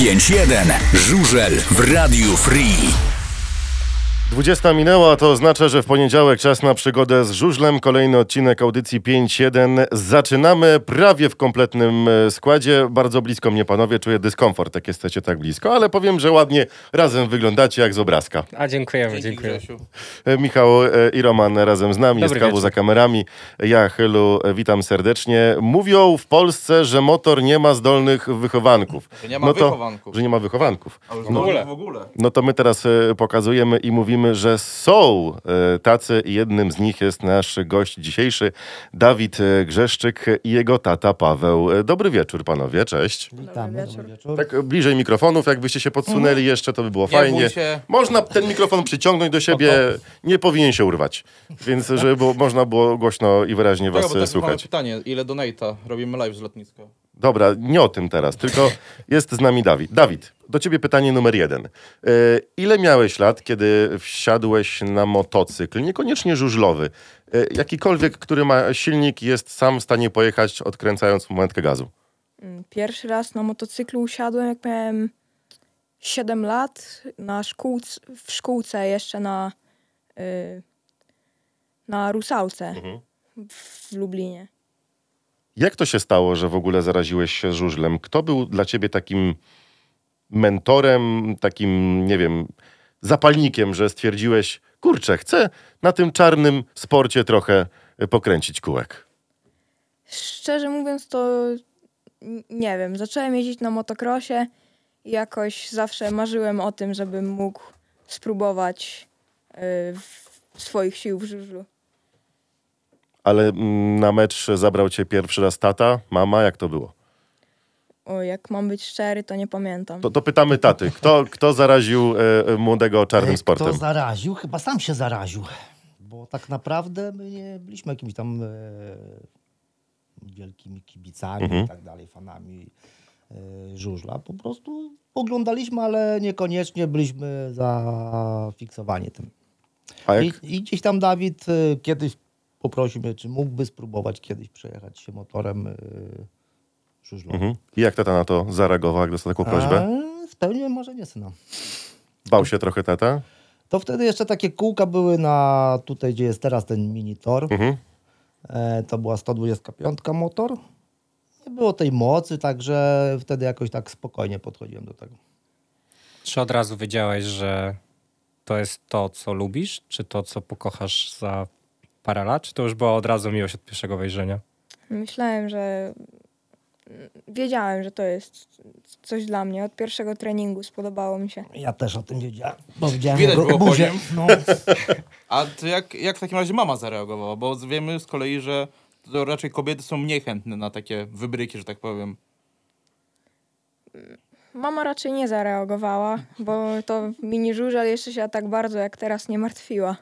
95.1 Żużel w Radiu Free. 20 minęła, to oznacza, że w poniedziałek czas na przygodę z żużlem. Kolejny odcinek audycji 5.1. Zaczynamy prawie w kompletnym e, składzie. Bardzo blisko mnie, panowie, czuję dyskomfort, jak jesteście tak blisko, ale powiem, że ładnie razem wyglądacie jak z obrazka. A dziękujemy, Dzięki, dziękuję. Grzesiu. E, Michał e, i Roman razem z nami, jest Dobry kawu wieczór. za kamerami. Ja, Chylu, witam serdecznie. Mówią w Polsce, że motor nie ma zdolnych wychowanków. Że nie ma no to, wychowanków. Że nie ma wychowanków. A już W ogóle. w ogóle. No to my teraz pokazujemy i mówimy, że są e, tacy i jednym z nich jest nasz gość dzisiejszy, Dawid e, Grzeszczyk i jego tata Paweł. E, Dobry wieczór panowie, cześć. Witamy, dobry wieczór. Tak bliżej mikrofonów, jakbyście się podsunęli jeszcze, to by było Nie fajnie. się. Można ten mikrofon przyciągnąć do siebie, nie powinien się urwać. Więc żeby było, można było głośno i wyraźnie was e, tak słuchać. pytanie, ile donate'a robimy live z lotniska? Dobra, nie o tym teraz, tylko jest z nami Dawid. Dawid, do ciebie pytanie numer jeden. E, ile miałeś lat, kiedy wsiadłeś na motocykl, niekoniecznie żużlowy, e, jakikolwiek, który ma silnik, jest sam w stanie pojechać, odkręcając momentkę gazu? Mm, Pierwszy raz na motocyklu usiadłem, jak miałem 7 lat, na szkółc, w szkółce jeszcze na, y, na Rusałce w Lublinie. Jak to się stało, że w ogóle zaraziłeś się żużlem? Kto był dla ciebie takim mentorem, takim, nie wiem, zapalnikiem, że stwierdziłeś, kurczę, chcę na tym czarnym sporcie trochę e, pokręcić kółek? Szczerze mówiąc, to nie wiem. Zacząłem jeździć na motocrossie i jakoś zawsze marzyłem o tym, żebym mógł spróbować y, w- swoich sił w żużlu. Ale mm, na mecz zabrał cię pierwszy raz tata, mama, jak to było? O, jak mam być szczery, to nie pamiętam. To, to pytamy taty, kto, kto zaraził e, e, młodego czarnym E, sportem? Kto zaraził? Chyba sam się zaraził. Bo tak naprawdę my nie byliśmy jakimiś tam e, wielkimi kibicami Mhm. i tak dalej, fanami e, żużla. Po prostu oglądaliśmy, ale niekoniecznie byliśmy zafiksowani tym. A I, jak, I gdzieś tam Dawid e, kiedyś poprosił mnie, czy mógłby spróbować kiedyś przejechać się motorem e, żużlowym. mhm. I jak tata na to zareagował, jak dostał taką prośbę? A, Spełniłem marzenie syna. Bał się trochę tata? To wtedy jeszcze takie kółka były na tutaj, gdzie jest teraz ten mini tor. Mhm. E, to była 125 motor. Nie było tej mocy, także wtedy jakoś tak spokojnie podchodziłem do tego. Czy od razu wiedziałeś, że to jest to, co lubisz, czy to, co pokochasz za parę lat, czy to już była od razu miłość od pierwszego wejrzenia? Myślałem, że wiedziałem, że to jest coś dla mnie. Od pierwszego treningu spodobało mi się. Ja też o tym wiedziałem, bo widziałem Widać było po buzię. nim. No, A to jak, jak w takim razie mama zareagowała? Bo wiemy z kolei, że to raczej kobiety są mniej chętne na takie wybryki, że tak powiem. Mama raczej nie zareagowała, bo to mini żużel jeszcze się tak bardzo jak teraz nie martwiła.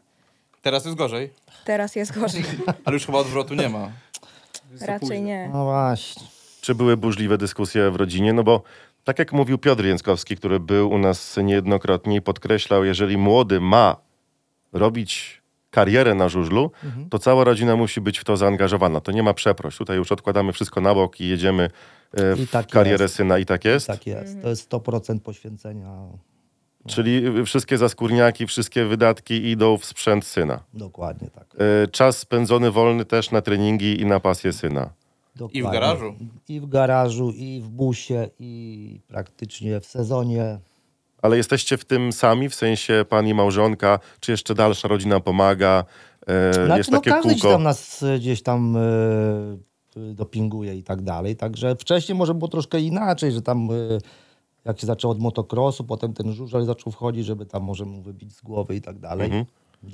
Teraz jest gorzej, Teraz jest gorzej. ale już chyba odwrotu nie ma. Raczej nie. no właśnie. Czy były burzliwe dyskusje w rodzinie? No bo tak jak mówił Piotr Jęckowski, który był u nas niejednokrotnie i podkreślał, jeżeli młody ma robić karierę na żużlu, Mhm. to cała rodzina musi być w to zaangażowana. To nie ma przeproś. Tutaj już odkładamy wszystko na bok i jedziemy e, w I tak karierę jest. syna i tak jest. Tak jest. To jest 100% poświęcenia. Czyli wszystkie zaskórniaki, wszystkie wydatki idą w sprzęt syna. Dokładnie tak. E, Czas spędzony wolny też na treningi i na pasję syna. Dokładnie. I w garażu. I w garażu, i w busie, i praktycznie w sezonie. Ale jesteście w tym sami, w sensie pan i małżonka, czy jeszcze dalsza rodzina pomaga? E, Znaczy, jest no takie każdy gdzieś kółko. tam nas e, gdzieś tam e, dopinguje i tak dalej. Także wcześniej może było troszkę inaczej, że tam e, jak się zaczęło od motocrossu, potem ten żużel zaczął wchodzić, żeby tam może mu wybić z głowy i tak dalej. Mhm. W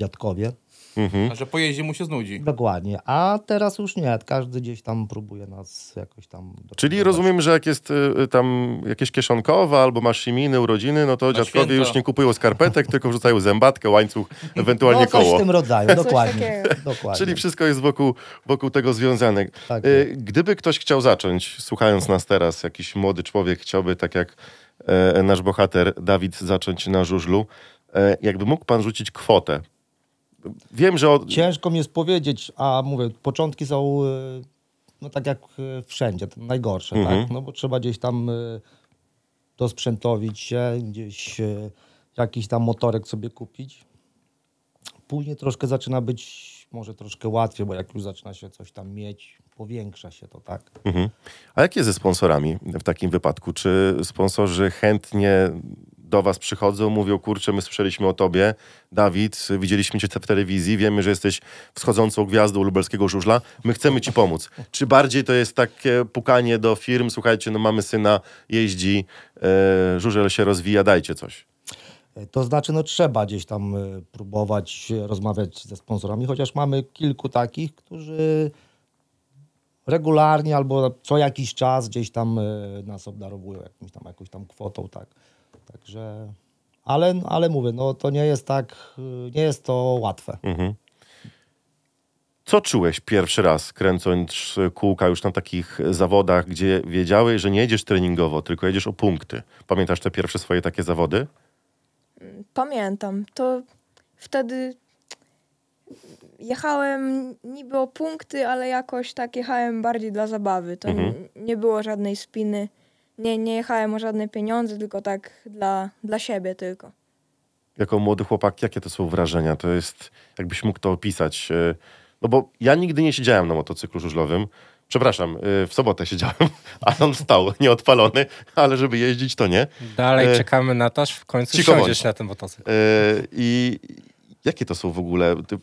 dziadkowie. A że po jeździe mu się znudzi. Dokładnie. A teraz już nie. Każdy gdzieś tam próbuje nas jakoś tam... Czyli dopingować. rozumiem, że jak jest y, tam jakieś kieszonkowe albo masz imieniny, urodziny, no to dziadkowie święta. już nie kupują skarpetek, tylko wrzucają zębatkę, łańcuch, ewentualnie no, coś koło. w tym rodzaju, dokładnie. dokładnie. Czyli wszystko jest wokół, wokół tego związane. Tak Y, Gdyby ktoś chciał zacząć, słuchając nas teraz, jakiś młody człowiek chciałby, tak jak e, nasz bohater Dawid, zacząć na żużlu, e, jakby mógł pan rzucić kwotę. Wiem, że od... Ciężko mi jest powiedzieć, a mówię, początki są e, no tak jak e, wszędzie, najgorsze, Mhm. tak? No bo trzeba gdzieś tam e, dosprzętowić się, gdzieś jakiś tam motorek sobie kupić. Później troszkę zaczyna być może troszkę łatwiej, bo jak już zaczyna się coś tam mieć, powiększa się to, tak? Mhm. A jak jest ze sponsorami w takim wypadku? Czy sponsorzy chętnie do was przychodzą, mówią, kurczę, my słyszeliśmy o tobie, Dawid, widzieliśmy cię w telewizji, wiemy, że jesteś wschodzącą gwiazdą lubelskiego żużla, my chcemy ci pomóc. Czy bardziej to jest takie pukanie do firm, słuchajcie, no mamy syna, jeździ, e, żużel się rozwija, dajcie coś. To znaczy, no trzeba gdzieś tam e, próbować rozmawiać ze sponsorami, chociaż mamy kilku takich, którzy regularnie albo co jakiś czas gdzieś tam e, nas obdarowują jakimś tam, jakąś tam kwotą, tak. Także, ale, ale mówię, no to nie jest tak, nie jest to łatwe. Mhm. Co czułeś pierwszy raz, kręcąc kółka już na takich zawodach, gdzie wiedziałeś, że nie jedziesz treningowo, tylko jedziesz o punkty? Pamiętasz te pierwsze swoje takie zawody? Pamiętam, to wtedy jechałem niby o punkty, ale jakoś tak jechałem bardziej dla zabawy. To Mhm. nie było żadnej spiny. Nie, nie jechałem o żadne pieniądze, tylko tak dla, dla siebie tylko. Jako młody chłopak, jakie to są wrażenia? To jest, jakbyś mógł to opisać. e, No bo ja nigdy nie siedziałem na motocyklu żużlowym. Przepraszam, e, w sobotę siedziałem, a on stał nieodpalony, ale żeby jeździć, to nie. Dalej E, czekamy na to, aż w końcu cicho siądziesz na ten motocykl. E, I jakie to są w ogóle? Ty,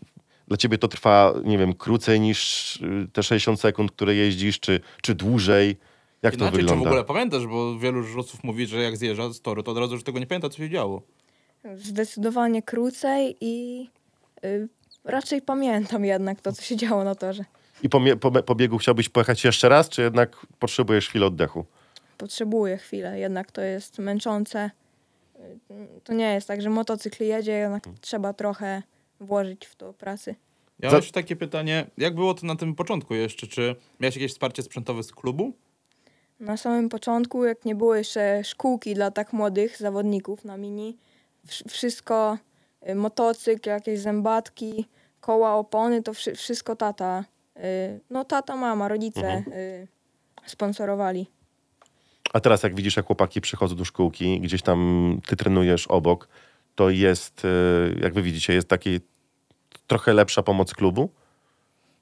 dla ciebie to trwa, nie wiem, krócej niż y, te 60 sekund, które jeździsz, czy, czy dłużej? Jak to Inaczej, czy w wygląda? ogóle pamiętasz, bo wielu żużlowców mówi, że jak zjeżdża z toru, to od razu już tego nie pamięta, co się działo. Zdecydowanie krócej i y, raczej pamiętam jednak to, co się działo na torze. I po, po, po biegu chciałbyś pojechać jeszcze raz, czy jednak potrzebujesz chwilę oddechu? Potrzebuję chwilę, jednak to jest męczące. Y, To nie jest tak, że motocykl jedzie, jednak trzeba trochę włożyć w to pracy. Ja Za- mam jeszcze takie pytanie, jak było to na tym początku jeszcze? Czy miałeś jakieś wsparcie sprzętowe z klubu? Na samym początku, jak nie było jeszcze szkółki dla tak młodych zawodników na mini, wsz- wszystko, y, motocykl, jakieś zębatki, koła, opony, to wszy- wszystko tata, y, no tata, mama, rodzice y, sponsorowali. A teraz jak widzisz, jak chłopaki przychodzą do szkółki, gdzieś tam ty trenujesz obok, to jest, jak wy widzicie, jest taki trochę lepsza pomoc klubu?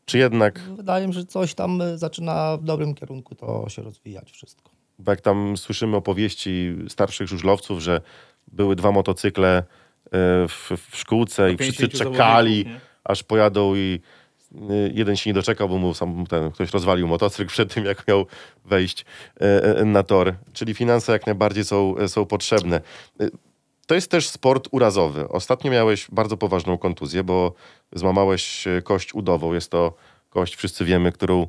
Czy jednak, Wydaje mi się, że coś tam e, zaczyna w dobrym kierunku to się rozwijać wszystko. bo jak tam słyszymy opowieści starszych żużlowców, że były dwa motocykle y, w, w szkółce i wszyscy 50 czekali, aż pojadą i y, jeden się nie doczekał, bo mu sam ten, ktoś rozwalił motocykl przed tym, jak miał wejść na tor. Czyli finanse jak najbardziej są, są potrzebne. Y, To jest też sport urazowy. Ostatnio miałeś bardzo poważną kontuzję, bo złamałeś y, kość udową. Jest to kość, wszyscy wiemy, którą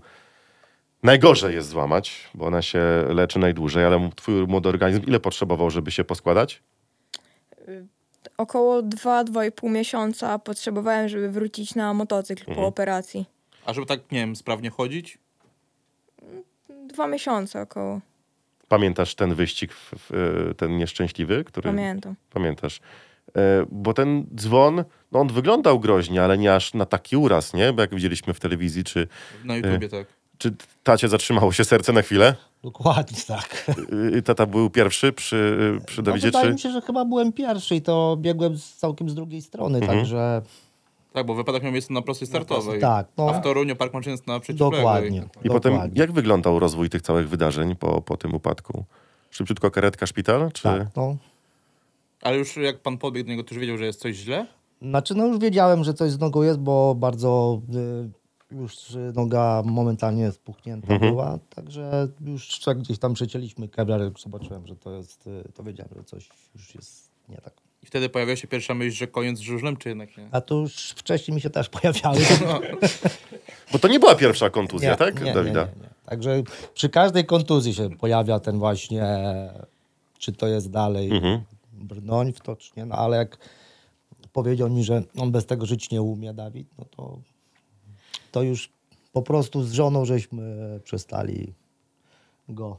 najgorzej jest złamać, bo ona się leczy najdłużej, ale twój młody organizm ile potrzebował, żeby się poskładać? Około 2-2,5 miesiąca potrzebowałem, żeby wrócić na motocykl po operacji. A żeby tak, nie wiem, sprawnie chodzić? Dwa miesiące około, Pamiętasz ten wyścig, y, ten nieszczęśliwy, który... pamiętam. Pamiętasz. E, bo ten dzwon, no on wyglądał groźnie, ale nie aż na taki uraz, nie? Bo jak widzieliśmy w telewizji, czy, Na YouTubie tak. czy tacie zatrzymało się serce na chwilę? Dokładnie tak. Tata był pierwszy przy, przy No, Dawidzie, wydaje czy... mi się, że chyba byłem pierwszy i to biegłem z, całkiem z drugiej strony, Mhm. także Tak, bo wypadek miał miejsce na prostej startowej. tak, no. A w Toruniu Park Maszyn jest na przeciwległej. dokładnie. I potem dokładnie. jak wyglądał rozwój tych całych wydarzeń po, po tym upadku? Szybciutko karetka, szpital? Czy... Tak, no. Ale już jak pan podbiegł do niego, to już wiedział, że jest coś źle? Znaczy, no już wiedziałem, że coś z nogą jest, bo bardzo y, już noga momentalnie spuchnięta Mhm. była, także już gdzieś tam przecięliśmy kebler, jak zobaczyłem, że to jest, y, to wiedziałem, że coś już jest nie tak. I wtedy pojawiła się pierwsza myśl, że koniec z żużlem, czy jednak nie? A to już wcześniej mi się też pojawiały. Bo to nie była pierwsza kontuzja, tak, nie, Dawida? Nie, nie, nie. Także przy każdej kontuzji się pojawia ten właśnie, czy to jest dalej Mhm. brnoń w to, czy nie. No ale jak powiedział mi, że on bez tego żyć nie umie, Dawid, no to, to już po prostu z żoną żeśmy przestali go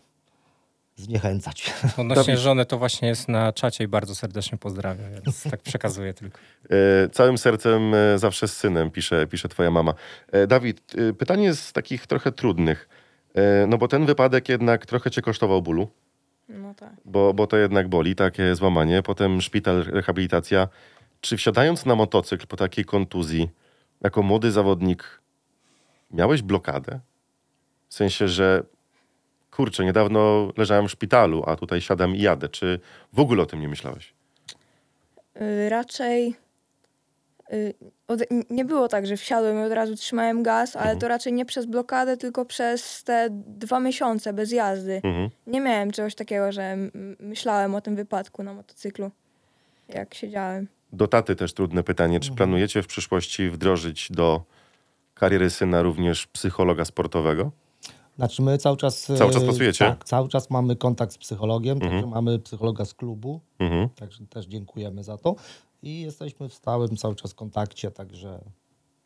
zniechęcać. Odnośnie żony to właśnie jest na czacie i bardzo serdecznie pozdrawiam, więc tak przekazuję tylko. E, całym sercem e, zawsze z synem, pisze, pisze twoja mama. E, Dawid, e, pytanie z takich trochę trudnych. E, no bo ten wypadek jednak trochę cię kosztował bólu. No tak. bo, bo to jednak boli, takie złamanie, potem szpital, rehabilitacja. Czy wsiadając na motocykl po takiej kontuzji, jako młody zawodnik, miałeś blokadę? W sensie, że kurczę, niedawno leżałem w szpitalu, a tutaj siadam i jadę. Czy w ogóle o tym nie myślałeś? Y, raczej y, od, nie było tak, że wsiadłem i od razu trzymałem gaz, ale to raczej nie przez blokadę, tylko przez te dwa miesiące bez jazdy. Mhm. Nie miałem czegoś takiego, że myślałem o tym wypadku na motocyklu, jak siedziałem. Do taty też trudne pytanie. Czy planujecie w przyszłości wdrożyć do kariery syna również psychologa sportowego? Znaczy my cały czas... e, Cały czas pracujecie? Tak, cały czas mamy kontakt z psychologiem, Mhm. także mamy psychologa z klubu, Mhm. także też dziękujemy za to. I jesteśmy w stałym cały czas kontakcie, także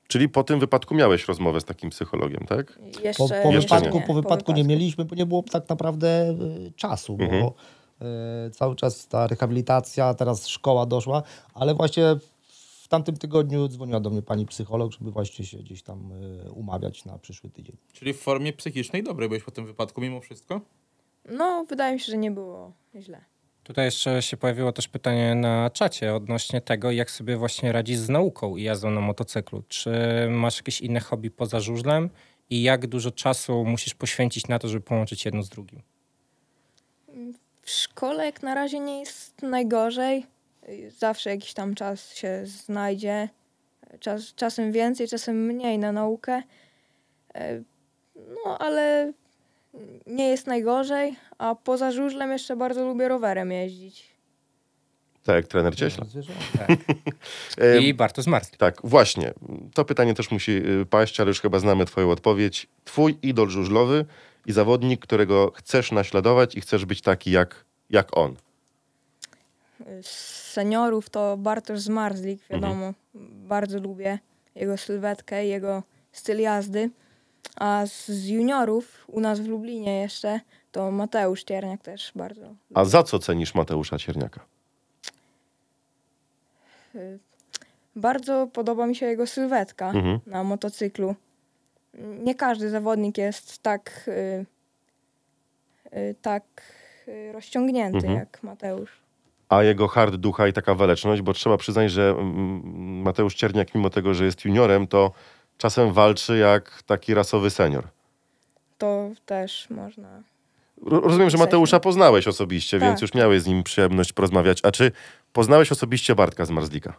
Czyli po tym wypadku miałeś rozmowę z takim psychologiem, tak? Jeszcze, po, po, Jeszcze wypadku, nie. po wypadku nie mieliśmy, bo nie było tak naprawdę y, czasu, bo Mhm. y, cały czas ta rehabilitacja, teraz szkoła doszła, ale właśnie w tamtym tygodniu dzwoniła do mnie pani psycholog, żeby właśnie się gdzieś tam y, umawiać na przyszły tydzień. Czyli w formie psychicznej dobrej byłeś po tym wypadku mimo wszystko? No, wydaje mi się, że nie było źle. Tutaj jeszcze się pojawiło też pytanie na czacie odnośnie tego, jak sobie właśnie radzisz z nauką i jazdą na motocyklu. Czy masz jakieś inne hobby poza żużlem i jak dużo czasu musisz poświęcić na to, żeby połączyć jedno z drugim? W szkole jak na razie nie jest najgorzej. Zawsze jakiś tam czas się znajdzie. Czas, czasem więcej, czasem mniej na naukę. E, No, ale nie jest najgorzej. A poza żużlem jeszcze bardzo lubię rowerem jeździć. Tak, jak trener Cieśla. Zwierzę- E, I Bartosz Marsli. Tak, właśnie. To pytanie też musi y, paść, ale już chyba znamy twoją odpowiedź. Twój idol żużlowy i zawodnik, którego chcesz naśladować i chcesz być taki jak, jak on. Seniorów to Bartosz Zmarzlik, wiadomo. Bardzo lubię jego sylwetkę, jego styl jazdy. A z juniorów u nas w Lublinie jeszcze to Mateusz Cierniak też bardzo A za co cenisz Mateusza Cierniaka? Bardzo podoba mi się jego sylwetka Mhm. na motocyklu. Nie każdy zawodnik jest tak, y, y, tak y, rozciągnięty Mhm. jak Mateusz. A jego hard ducha i taka waleczność, bo trzeba przyznać, że mm, Mateusz Cierniak, mimo tego, że jest juniorem, to czasem walczy jak taki rasowy senior. To też można. Ro- Rozumiem, że Mateusza poznałeś osobiście, Tak. więc już miałeś z nim przyjemność porozmawiać. A czy poznałeś osobiście Bartka z Marzlika?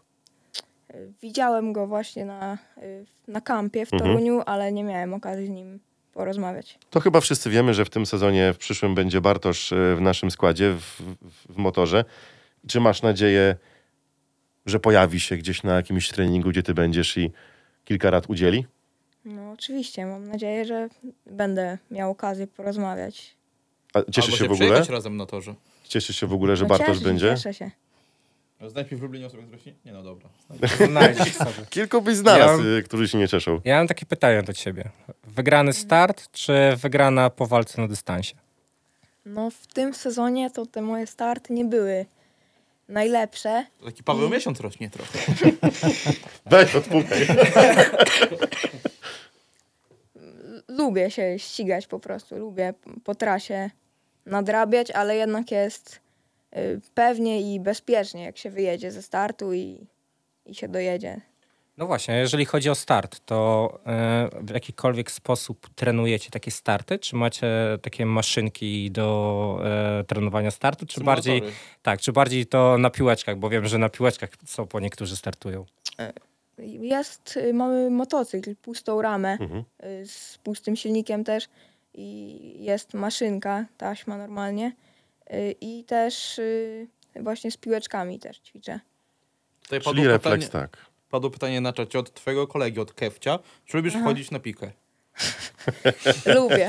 Y, Widziałem go właśnie na, y, na kampie w Mhm. Toruniu, ale nie miałem okazji z nim porozmawiać. To chyba wszyscy wiemy, że w tym sezonie, w przyszłym będzie Bartosz e, w naszym składzie, w, w motorze. Czy masz nadzieję, że pojawi się gdzieś na jakimś treningu, gdzie ty będziesz i kilka rad udzieli? No oczywiście, mam nadzieję, że będę miał okazję porozmawiać. A cieszysz Albo się w ogóle? razem na torze. Cieszysz się w ogóle, że No Bartosz cieszę się, będzie? Cieszę się. Znajdź mi w Lublinie osobę, która się... Nie no dobra. Znajdziesz sobie. Kilku byś znalazł, Ja- y, którzy się nie cieszą. Ja mam takie pytanie do ciebie. Wygrany start, czy wygrana po walce na dystansie? No w tym sezonie to te moje starty nie były najlepsze. Taki Paweł miesiąc rośnie trochę. Weź, odpukaj. Lubię się ścigać po prostu, lubię po trasie nadrabiać, ale jednak jest y, pewnie i bezpiecznie, jak się wyjedzie ze startu i, i się dojedzie. No właśnie, jeżeli chodzi o start, to e, w jakikolwiek sposób trenujecie takie starty? Czy macie takie maszynki do e, trenowania startu? Czy bardziej, Symulatory. tak, czy bardziej to na piłeczkach? Bo wiem, że na piłeczkach co po niektórzy startują. Jest, y, mamy motocykl, pustą ramę Mhm. y, z pustym silnikiem też i jest maszynka, taśma normalnie y, i też właśnie z piłeczkami też ćwiczę. Tutaj Czyli refleks, pytanie, tak. Padło pytanie na czacie od twojego kolegi, od Kefcia. Czy lubisz wchodzić na pikę? Lubię.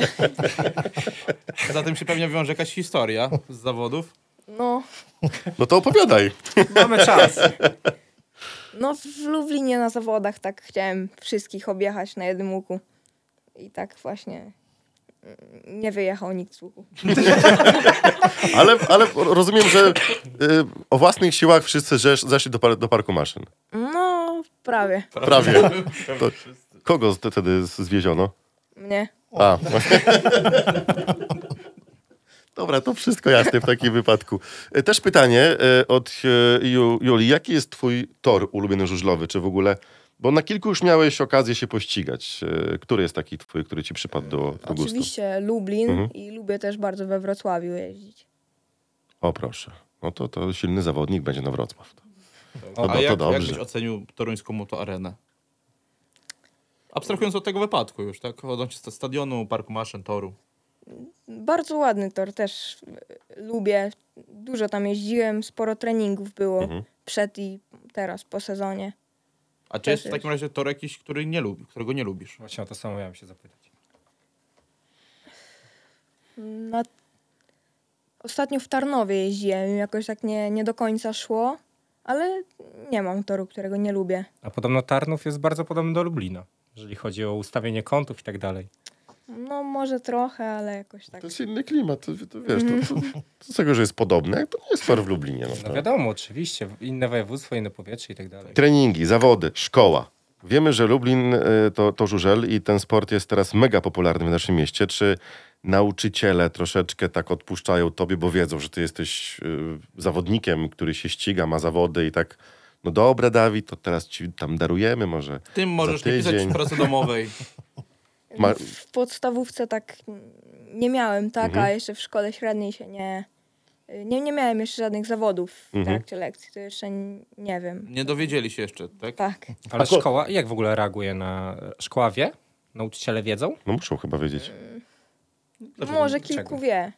Zatem się pewnie wiąże jakaś historia z zawodów. No, No to opowiadaj. Mamy czas. no w Lublinie na zawodach tak chciałem wszystkich objechać na jednym łuku i tak właśnie nie wyjechał nikt z łuku. Ale, ale rozumiem, że y, o własnych siłach wszyscy żesz- zeszli do, par- do parku maszyn. No, prawie Prawie. To, kogo z- wtedy z- zwieziono? mnie. A, Dobra, to wszystko jasne w takim wypadku. E, Też pytanie e, od e, Ju- Julii. Jaki jest twój tor ulubiony żużlowy? Czy w ogóle... Bo na kilku już miałeś okazję się pościgać. E, Który jest taki twój, który ci przypadł do, do gustu? Oczywiście Lublin Mhm. i lubię też bardzo we Wrocławiu jeździć. O proszę. No to, to silny zawodnik będzie na Wrocław. To, A to, to jak, jak dobrze. byś ocenił toruńską motoarenę? Abstrahując od tego wypadku już, tak? Odnośnie sta- stadionu, parku maszyn, toru. Bardzo ładny tor, też lubię. Dużo tam jeździłem, sporo treningów było Mhm. przed i teraz po sezonie. A czy jest w takim razie tor jakiś, który nie lubi, którego nie lubisz? Właśnie o to samo miałem się zapytać. Na... Ostatnio w Tarnowie jeździłem, jakoś tak nie, nie do końca szło, ale nie mam toru, którego nie lubię. A podobno Tarnów jest bardzo podobny do Lublina, jeżeli chodzi o ustawienie kątów i tak dalej. No może trochę, ale jakoś tak. To jest inny klimat, to, to wiesz, to, to, to z tego, że jest podobne, jak to nie jest tor w Lublinie. No, No to. wiadomo, oczywiście, inne województwo, inne powietrze i tak dalej. Treningi, zawody, szkoła. Wiemy, że Lublin y, to, to żużel i ten sport jest teraz mega popularny w naszym mieście. Czy nauczyciele troszeczkę tak odpuszczają tobie, bo wiedzą, że ty jesteś y, zawodnikiem, który się ściga, ma zawody i tak, no dobra Dawid, to teraz ci tam darujemy może. Tym możesz nie pisać tydzień. pracy domowej. Ma- W podstawówce tak nie miałem, tak, Mhm. a jeszcze w szkole średniej się nie, nie, nie miałem jeszcze żadnych zawodów w Mhm. trakcie lekcji, to jeszcze nie wiem. Nie dowiedzieli się jeszcze, tak? Tak. Ale A ko- szkoła, jak w ogóle reaguje na... Szkoła wie? Nauczyciele wiedzą? No muszą chyba wiedzieć. Dlaczego? Może Czego? kilku wie,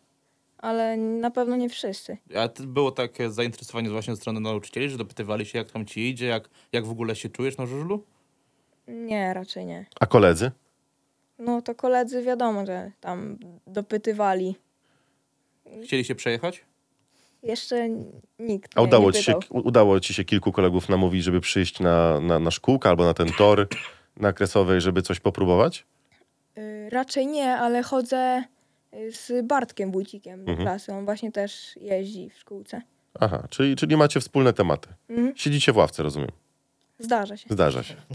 ale na pewno nie wszyscy. A było takie zainteresowanie właśnie ze strony nauczycieli, że dopytywali się, jak tam ci idzie, jak, jak w ogóle się czujesz na żużlu? Nie, raczej nie. A koledzy? No to koledzy wiadomo, że tam dopytywali. Chcieli się przejechać? Jeszcze nikt A nie, udało, nie ci się, pytał. udało ci się kilku kolegów namówić, żeby przyjść na, na, na szkółkę albo na ten tor na Kresowej, żeby coś popróbować? Y, Raczej nie, ale chodzę y, z Bartkiem Wójcikiem do Mhm. klasy. On właśnie też jeździ w szkółce. Aha, czyli, czyli macie wspólne tematy. Mhm. Siedzicie w ławce, rozumiem. Zdarza się. Zdarza się.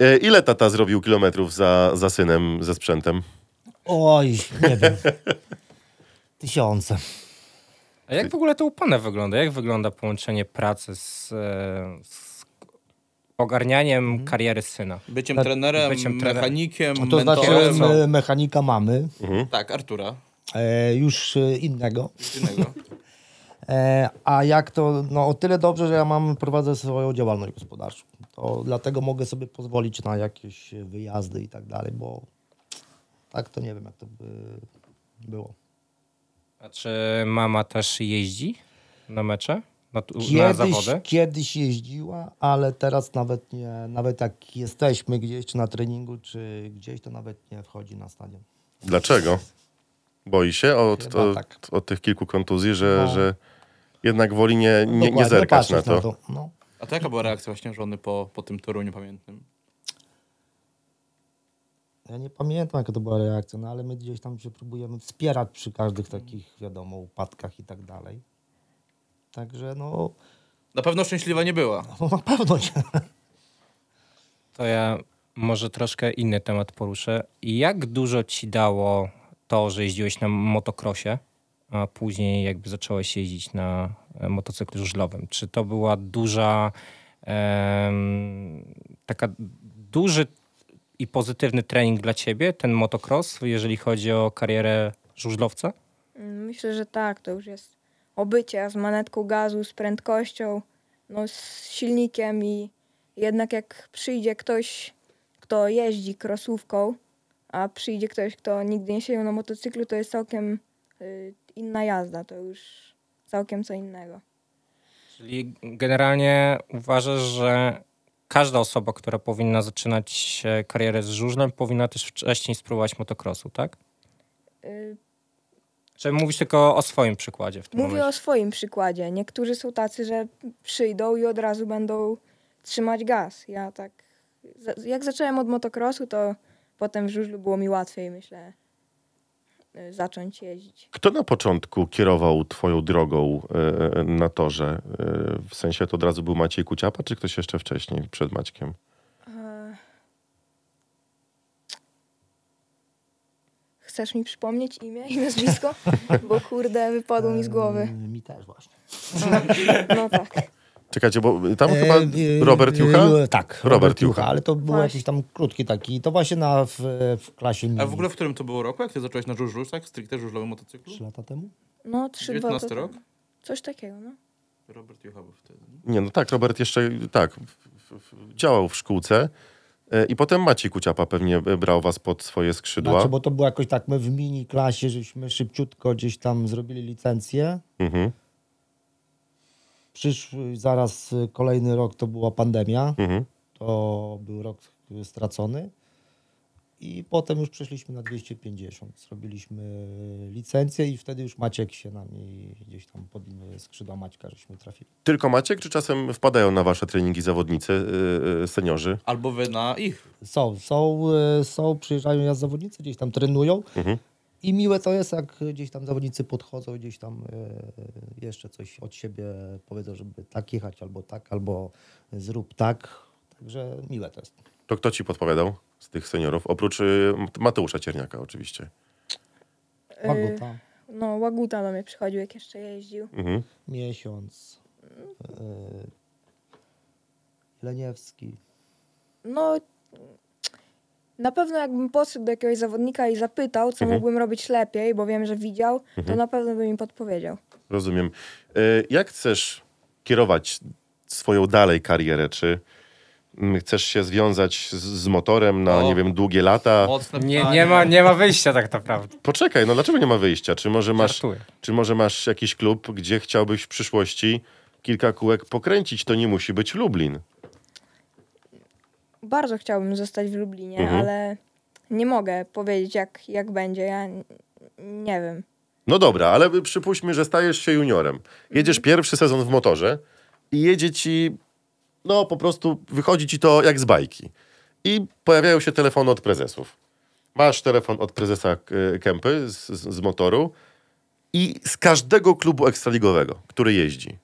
E, Ile tata zrobił kilometrów za, za synem ze sprzętem? Oj, nie wiem. Tysiące. A jak w ogóle to u pana wygląda? Jak wygląda połączenie pracy z, e, z ogarnianiem kariery syna? Byciem Tak, trenerem, byciem trenerem. mechanikiem, to znaczy mentorem. me- mechanika mamy, Tak, Artura. e, już e, innego. Innego. E, a jak to, no o tyle dobrze, że ja mam, prowadzę swoją działalność gospodarczą. To dlatego mogę sobie pozwolić na jakieś wyjazdy i tak dalej, bo tak to nie wiem, jak to by było. A czy mama też jeździ na mecze? Na, tu- na Kiedyś, zawody? kiedyś jeździła, ale teraz nawet nie, nawet jak jesteśmy gdzieś, czy na treningu, czy gdzieś, to nawet nie wchodzi na stadion. Dlaczego? Boi się od, Chyba od, tak. od tych kilku kontuzji, że, No. że jednak woli nie, nie, nie zerkać na patrzeć to. No. A to jaka była reakcja właśnie żony po, po tym Toruniu pamiętnym? Ja nie pamiętam, jaka to była reakcja, no ale my gdzieś tam się próbujemy wspierać przy każdych takich, wiadomo, upadkach i tak dalej. Także no, Na pewno szczęśliwa nie była. no na pewno nie. To ja może troszkę inny temat poruszę. Jak dużo ci dało to, że jeździłeś na motocrossie, a później jakby zacząłeś jeździć na e, motocyklu żużlowym? Czy to była duża, taka duży i pozytywny trening dla ciebie, ten motocross, jeżeli chodzi o karierę żużlowca? Myślę, że tak, to już jest obycie z manetką gazu, z prędkością, no z silnikiem i jednak jak przyjdzie ktoś, kto jeździ krosówką, a przyjdzie ktoś, kto nigdy nie siedział na motocyklu, to jest całkiem inna jazda, to już całkiem co innego. Czyli generalnie uważasz, że każda osoba, która powinna zaczynać karierę z żużlem, powinna też wcześniej spróbować motocrossu, tak? Y, Czy mówisz tylko o swoim przykładzie w tym Mówię o momencie? swoim przykładzie. Niektórzy są tacy, że przyjdą i od razu będą trzymać gaz. Ja tak, jak zacząłem od motocrossu, to potem w żużlu było mi łatwiej, myślę, y, zacząć jeździć. Kto na początku kierował twoją drogą e, na torze? E, w sensie to od razu był Maciej Kuciapa, czy ktoś jeszcze wcześniej, przed Maćkiem? Chcę chcesz mi przypomnieć imię i nazwisko? Bo kurde, wypadło mi z głowy. E, Mi też właśnie. No tak. Czekajcie, bo tam chyba E, e, Robert e, Jucha? e, Tak, Robert Robert Jucha. Jucha, ale to był Właśnie. jakiś tam krótki taki. To właśnie na, w, w klasie. A w ogóle w którym to było roku? Jak ty zacząłeś na żużlu, tak? Stricte żużlowym motocyklu? Trzy lata temu? No, trzy, dwa 19 to- rok? Coś takiego, no. Robert Jucha był wtedy. Nie, no tak, Robert jeszcze tak w, w, w, działał w szkółce e, i potem Maciej Kuciapa pewnie e, brał was pod swoje skrzydła. Znaczy, bo to było jakoś tak, my w mini klasie, żeśmy szybciutko gdzieś tam zrobili licencję. Mhm, Przyszły zaraz kolejny rok to była pandemia. mhm. To był rok stracony. I potem już przeszliśmy na 250. Zrobiliśmy licencję i wtedy już Maciek się nami gdzieś tam pod skrzydła Maćka żeśmy trafili. Tylko Maciek, czy czasem wpadają na wasze treningi zawodnicy, e, seniorzy? Albo wy na ich. Są, są, y, są, przyjeżdżają jak zawodnicy, gdzieś tam trenują. Mhm. I miłe to jest, jak gdzieś tam zawodnicy podchodzą, gdzieś tam y, jeszcze coś od siebie powiedzą, żeby tak jechać, albo tak, albo zrób tak. Także miłe to jest. To kto ci podpowiadał z tych seniorów? Oprócz e, Mateusza Cierniaka oczywiście. Y, Łaguta, No, Łaguta do mnie przychodził, jak jeszcze jeździł. Mhm. miesiąc, y, Leniewski. No, na pewno jakbym podszedł do jakiegoś zawodnika i zapytał, co Mhm. mógłbym robić lepiej, bo wiem, że widział, to na pewno by mi podpowiedział. Rozumiem. E, Jak chcesz kierować swoją dalej karierę? Czy mm, chcesz się związać z, z motorem na, O. nie wiem, długie lata? Nie, nie, ma, nie ma wyjścia tak naprawdę. Poczekaj, no dlaczego nie ma wyjścia? Czy może masz, Żartuję. czy może masz jakiś klub, gdzie chciałbyś w przyszłości kilka kółek pokręcić? To nie musi być Lublin. Bardzo chciałbym zostać w Lublinie, Mhm. ale nie mogę powiedzieć, jak, jak będzie. Ja nie wiem. No dobra, ale przypuśćmy, że stajesz się juniorem. Jedziesz pierwszy sezon w motorze i jedzie ci, no po prostu wychodzi ci to jak z bajki. I pojawiają się telefony od prezesów. Masz telefon od prezesa e, Kępy z, z, z motoru i z każdego klubu ekstraligowego, który jeździ.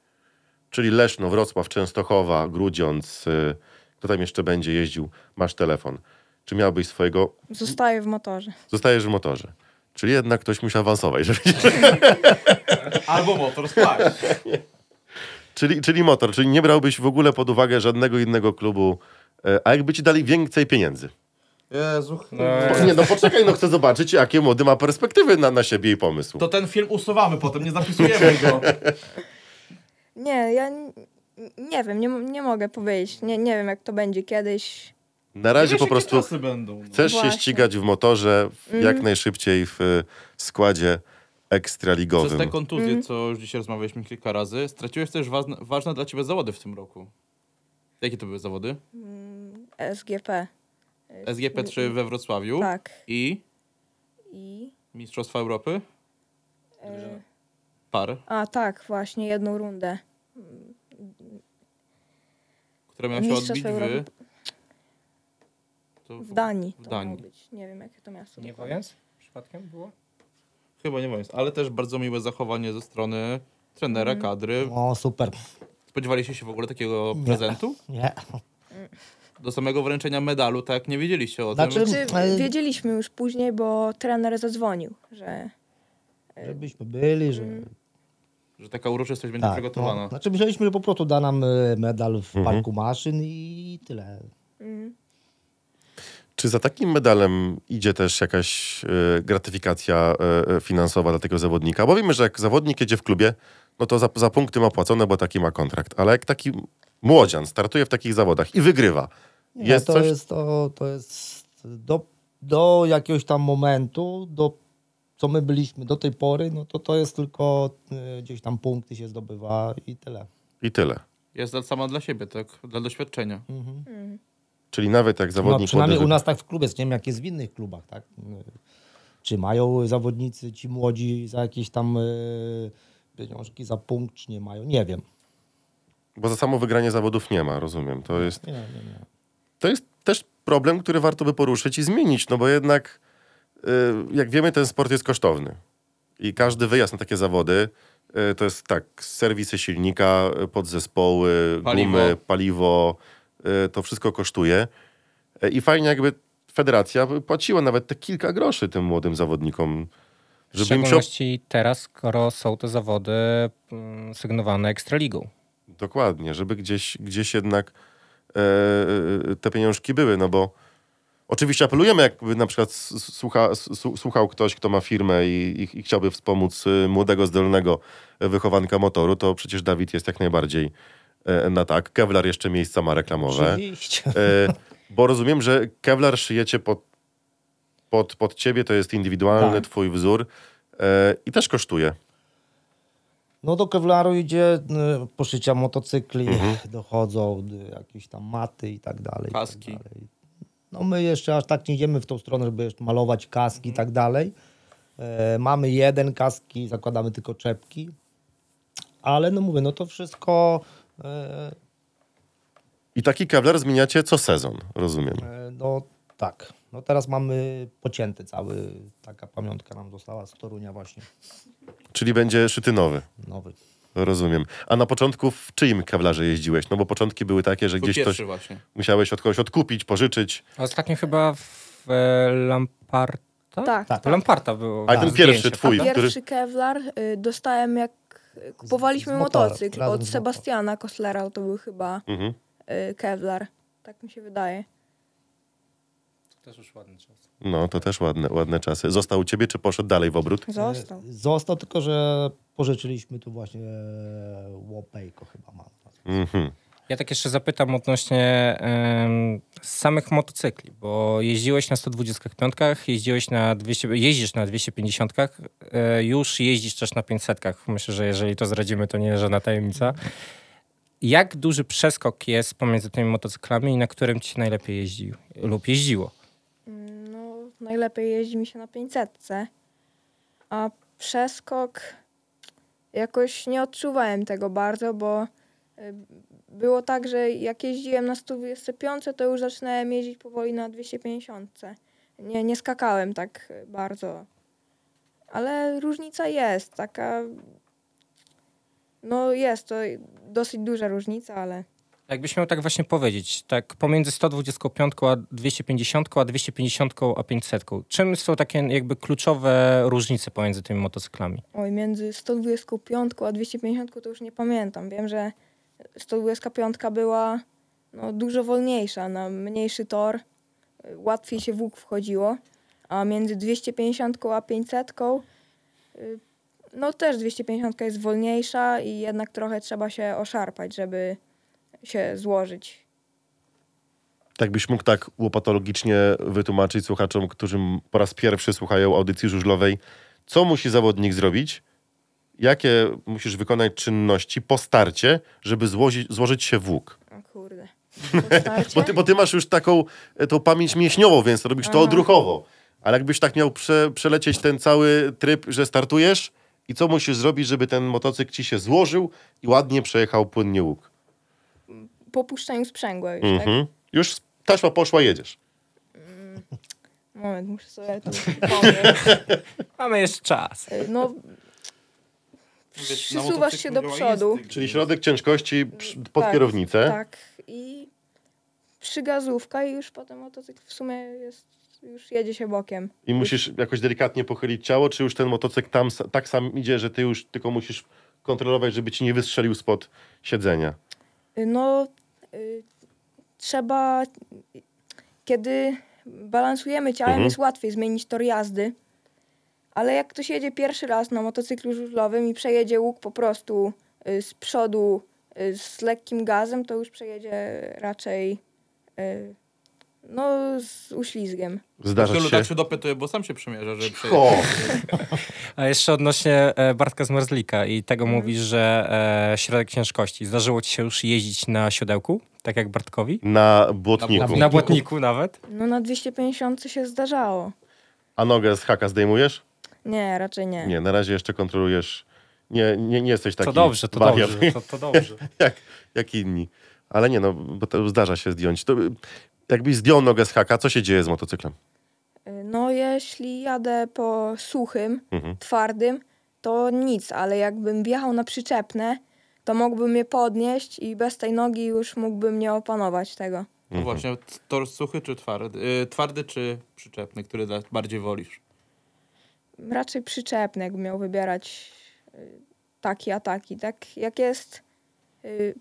Czyli Leszno, Wrocław, Częstochowa, Grudziądz, e, kto tam jeszcze będzie jeździł, masz telefon. Czy miałbyś swojego Zostaję w motorze. Zostajesz w motorze. Czyli jednak ktoś musi awansować. Żeby... Albo motor spaść. czyli, czyli motor, czyli nie brałbyś w ogóle pod uwagę żadnego innego klubu. E, A jakby ci dali więcej pieniędzy? Jezu. No, Po, nie, no poczekaj, no chcę zobaczyć, jakie młody ma perspektywy na, na siebie i pomysł. To ten film usuwamy potem, nie zapisujemy go. Nie, ja nie wiem, nie, nie mogę powiedzieć. Nie, nie wiem, jak to będzie kiedyś. Na razie po prostu no. chcesz się Właśnie. ścigać w motorze w jak najszybciej w e, składzie Przez ekstraligowym. te kontuzje, co już dzisiaj rozmawialiśmy kilka razy, straciłeś też ważne, ważne dla ciebie zawody w tym roku. Jakie to były zawody? SGP. SGP3 we Wrocławiu Tak. i I. Mistrzostwa Europy? E, Par, a tak, właśnie, jedną rundę. Które miały się odbić w... Europy. To W Danii. W To Danii. miało być. Nie wiem, jakie to miasto. nie dokładnie. Wojens przypadkiem było? Chyba nie wiem, ale też bardzo miłe zachowanie ze strony trenera, Mhm. kadry. O, super. Spodziewaliście się w ogóle takiego Nie. prezentu? Nie. Do samego wręczenia medalu, tak nie wiedzieliście o Znaczy- tym. Czy Ale- wiedzieliśmy już później, bo trener zadzwonił, że Żebyśmy byli, że... Że taka uroczystość będzie Tak, przygotowana. no. Znaczy myśleliśmy, że po prostu da nam y, medal w Mhm. parku maszyn i tyle. mm, Czy za takim medalem idzie też jakaś e, gratyfikacja e, e, finansowa dla tego zawodnika? Bo wiemy, że jak zawodnik jedzie w klubie, no to za, za punkty ma płacone, bo taki ma kontrakt. Ale jak taki młodzian startuje w takich zawodach i wygrywa, Nie, jest to, coś... jest, to, to jest do, do jakiegoś tam momentu, do co my byliśmy do tej pory, no to to jest tylko y, gdzieś tam punkty się zdobywa i tyle. I tyle. Jest dla- sama dla siebie, tak? Dla doświadczenia. mm. Czyli nawet jak No, zawodnik przynajmniej młody u nas tak w klubie, nie wiem jak jest w innych klubach, tak? Y, Czy mają zawodnicy ci młodzi za jakieś tam y, pieniążki za punkt, czy nie mają? Nie wiem. Bo za samo wygranie zawodów nie ma, rozumiem. To jest, Nie, nie, nie. to jest też problem, który warto by poruszyć i zmienić, no bo jednak, jak wiemy, ten sport jest kosztowny. I każdy wyjazd na takie zawody y, to jest tak, serwisy silnika, y, podzespoły, Paliwo. gumy, paliwo, y, to wszystko kosztuje. Y, I fajnie jakby federacja płaciła nawet te kilka groszy tym młodym zawodnikom, W żeby im się... szczególności teraz, skoro są te zawody mm, sygnowane Ekstraligą. Dokładnie, żeby gdzieś, gdzieś jednak e, te pieniążki były, no bo oczywiście apelujemy, jakby na przykład słucha, słuchał ktoś, kto ma firmę i, i, i chciałby wspomóc y, młodego, zdolnego wychowanka motoru, to przecież Dawid jest jak najbardziej e, na tak. Kevlar jeszcze miejsca ma reklamowe. Oczywiście. E, bo rozumiem, że Kevlar szyjecie pod, pod, pod ciebie, to jest indywidualny Tak. twój wzór e, i też kosztuje. No do Kevlaru idzie y, poszycia motocykli, Mhm. dochodzą y, jakieś tam maty i tak dalej. i Kaski. Tak dalej. No my jeszcze aż tak nie idziemy w tą stronę, żeby jeszcze malować kaski i tak dalej. E, mamy jeden kaski, zakładamy tylko czepki. Ale no mówię, no to wszystko e, I taki Kevlar zmieniacie co sezon, rozumiem. e, no tak. No teraz mamy pocięty cały, taka pamiątka nam została z Torunia właśnie, Czyli będzie szyty nowy. nowy. Rozumiem. A na początku w czyim kewlarze jeździłeś? No bo początki były takie, że Był gdzieś pierwszy właśnie. musiałeś od kogoś odkupić, pożyczyć. A Ostatnio chyba w e, Lamparta? Tak, Tak. W Lamparta było. A ten zdjęcie, pierwszy twój, który... Pierwszy Kevlar y, dostałem jak kupowaliśmy z motorem, motocykl razem od Sebastiana Koslera, to był chyba Mhm. y, Kevlar. Tak mi się wydaje. Też już ładny czas. No, to też ładne, ładne czasy. Został u ciebie, czy poszedł dalej w obrót? Został. E, Został, tylko że pożyczyliśmy tu właśnie e, Łopejko chyba ma. Mhm. Ja tak jeszcze zapytam odnośnie samych motocykli, bo jeździłeś na 125, jeździłeś na 200, jeździsz na 250, e, już jeździsz też na 500. Myślę, że jeżeli to zdradzimy, to nie jest żadna tajemnica. Jak duży przeskok jest pomiędzy tymi motocyklami i na którym ci najlepiej jeździł lub jeździło? Najlepiej jeździ mi się na 500, a przeskok jakoś nie odczuwałem tego bardzo, bo y, było tak, że jak jeździłem na 125, to już zaczynałem jeździć powoli na 250. Nie, nie skakałem tak bardzo. Ale różnica jest taka. No jest to dosyć duża różnica, ale Jakbyś miał tak właśnie powiedzieć, tak pomiędzy 125 a 250, a 250 a 500, czym są takie jakby kluczowe różnice pomiędzy tymi motocyklami? Oj, między 125 a 250 to już nie pamiętam. Wiem, że 125 była no, dużo wolniejsza, na mniejszy tor, y, łatwiej się w łuk wchodziło, a między 250 a 500 y, no też 250 jest wolniejsza i jednak trochę trzeba się oszarpać, żeby się złożyć. Tak byś mógł tak łopatologicznie wytłumaczyć słuchaczom, którzy po raz pierwszy słuchają audycji żużlowej, co musi zawodnik zrobić, jakie musisz wykonać czynności po starcie, żeby złożyć, złożyć się w łuk. O kurde. Bo ty, bo ty masz już taką e, tą pamięć mięśniową, więc robisz to Aha. odruchowo. Ale jakbyś tak miał prze, przelecieć ten cały tryb, że startujesz i co musisz zrobić, żeby ten motocykl ci się złożył i ładnie przejechał płynnie łuk. Po puszczeniu sprzęgła już, tak? Mhm. Już taśma poszła, jedziesz. Moment, muszę sobie to przypomnieć. Mamy jeszcze czas. No, Przesuwasz się do przodu. Czyli środek ciężkości przy- pod Tak, kierownicę. Tak. I przygazówka i już potem motocykl w sumie jest, już jedzie się bokiem. I musisz jakoś delikatnie pochylić ciało, czy już ten motocykl tam sa- tak sam idzie, że ty już tylko musisz kontrolować, żeby ci nie wystrzelił spod siedzenia. No, trzeba, kiedy balansujemy ciałem, Mhm. jest łatwiej zmienić tor jazdy. Ale jak ktoś jedzie pierwszy raz na motocyklu żużlowym i przejedzie łuk po prostu y, z przodu y, z lekkim gazem, to już przejedzie raczej y, no, z uślizgiem. Zdarza się. tak się dopytuję, bo sam się przymierza. O, A jeszcze odnośnie e, Bartka Zmarzlika i tego mówisz, że e, środek ciężkości. Zdarzyło ci się już jeździć na siodełku, tak jak Bartkowi? na błotniku. Na Na błotniku nawet? No na 250 się zdarzało. A nogę z haka zdejmujesz? Nie, raczej nie. Nie, na razie jeszcze kontrolujesz. Nie, nie, nie jesteś taki To dobrze, to wariat, dobrze. To, to dobrze. jak, jak inni. Ale nie, no, bo to zdarza się zdjąć. To, jakbyś zdjął nogę z haka, co się dzieje z motocyklem? Y, No jeśli jadę po suchym, Mhm. twardym, to nic, ale jakbym wjechał na przyczepne, to mógłbym je podnieść i bez tej nogi już mógłbym nie opanować tego. No właśnie, t- tor suchy czy twardy? Y, twardy czy przyczepny, który bardziej wolisz? Raczej przyczepny, jakbym miał wybierać y, taki, a taki. Tak jak jest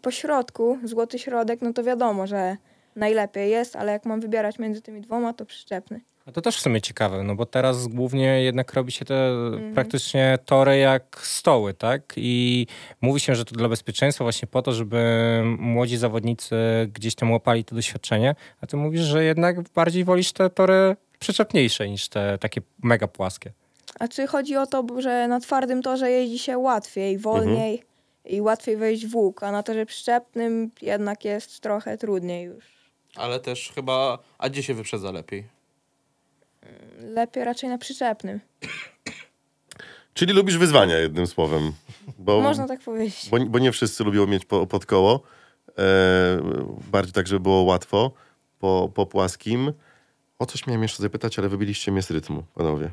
po środku, złoty środek, no to wiadomo, że najlepiej jest, ale jak mam wybierać między tymi dwoma, to przyczepny. A to też w sumie ciekawe, no bo teraz głównie jednak robi się te praktycznie tory jak stoły, tak? I mówi się, że to dla bezpieczeństwa właśnie po to, żeby młodzi zawodnicy gdzieś tam łapali to doświadczenie, a ty mówisz, że jednak bardziej wolisz te tory przyczepniejsze niż te takie mega płaskie. A czy chodzi o to, że na twardym torze jeździ się łatwiej, wolniej i łatwiej wejść w łuk, a na torze przyczepnym jednak jest trochę trudniej już. Ale też chyba... A gdzie się wyprzedza lepiej? Lepiej raczej na przyczepnym. Czyli lubisz wyzwania, jednym słowem. Bo, Można tak powiedzieć. bo, bo nie wszyscy lubią mieć po, pod koło. E, bardziej tak, żeby było łatwo. Po, po płaskim. O coś miałem jeszcze zapytać, ale wybiliście mnie z rytmu, panowie.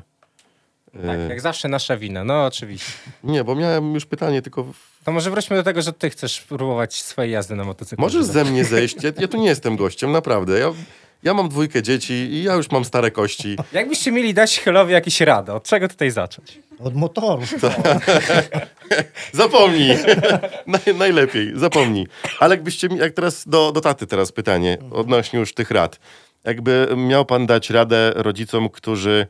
E, Tak, jak zawsze nasza wina, no oczywiście. Nie, bo miałem już pytanie, tylko To może wróćmy do tego, że ty chcesz próbować swojej jazdy na motocyklu. możesz Że- ze mnie zejść. Ja, ja tu nie jestem gościem, naprawdę. Ja, ja mam dwójkę dzieci i ja już mam stare kości. Jakbyście mieli dać Chylowi jakieś rady, od czego tutaj zacząć? Od motoru. Zapomnij. Naj, najlepiej, zapomnij. Ale jakbyście mi, jak teraz do, do taty teraz pytanie odnośnie już tych rad. Jakby miał pan dać radę rodzicom, którzy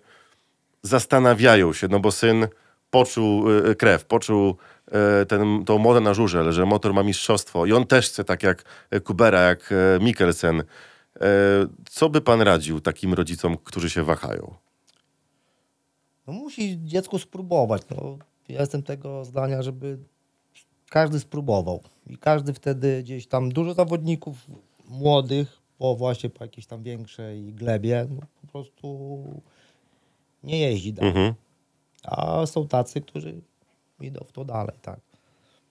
zastanawiają się, no bo syn poczuł y, krew, poczuł y, ten, tą modę na żużel, że motor ma mistrzostwo i on też chce tak jak y, Kubera, jak y, Mikkelsen. Y, Co by pan radził takim rodzicom, którzy się wahają? No musi dziecko spróbować. No, ja jestem tego zdania, żeby każdy spróbował. I każdy wtedy gdzieś tam, dużo zawodników młodych, po właśnie po jakiejś tam większej glebie, no, po prostu nie jeździ dalej. Mhm. A są tacy, którzy idą w to dalej, tak.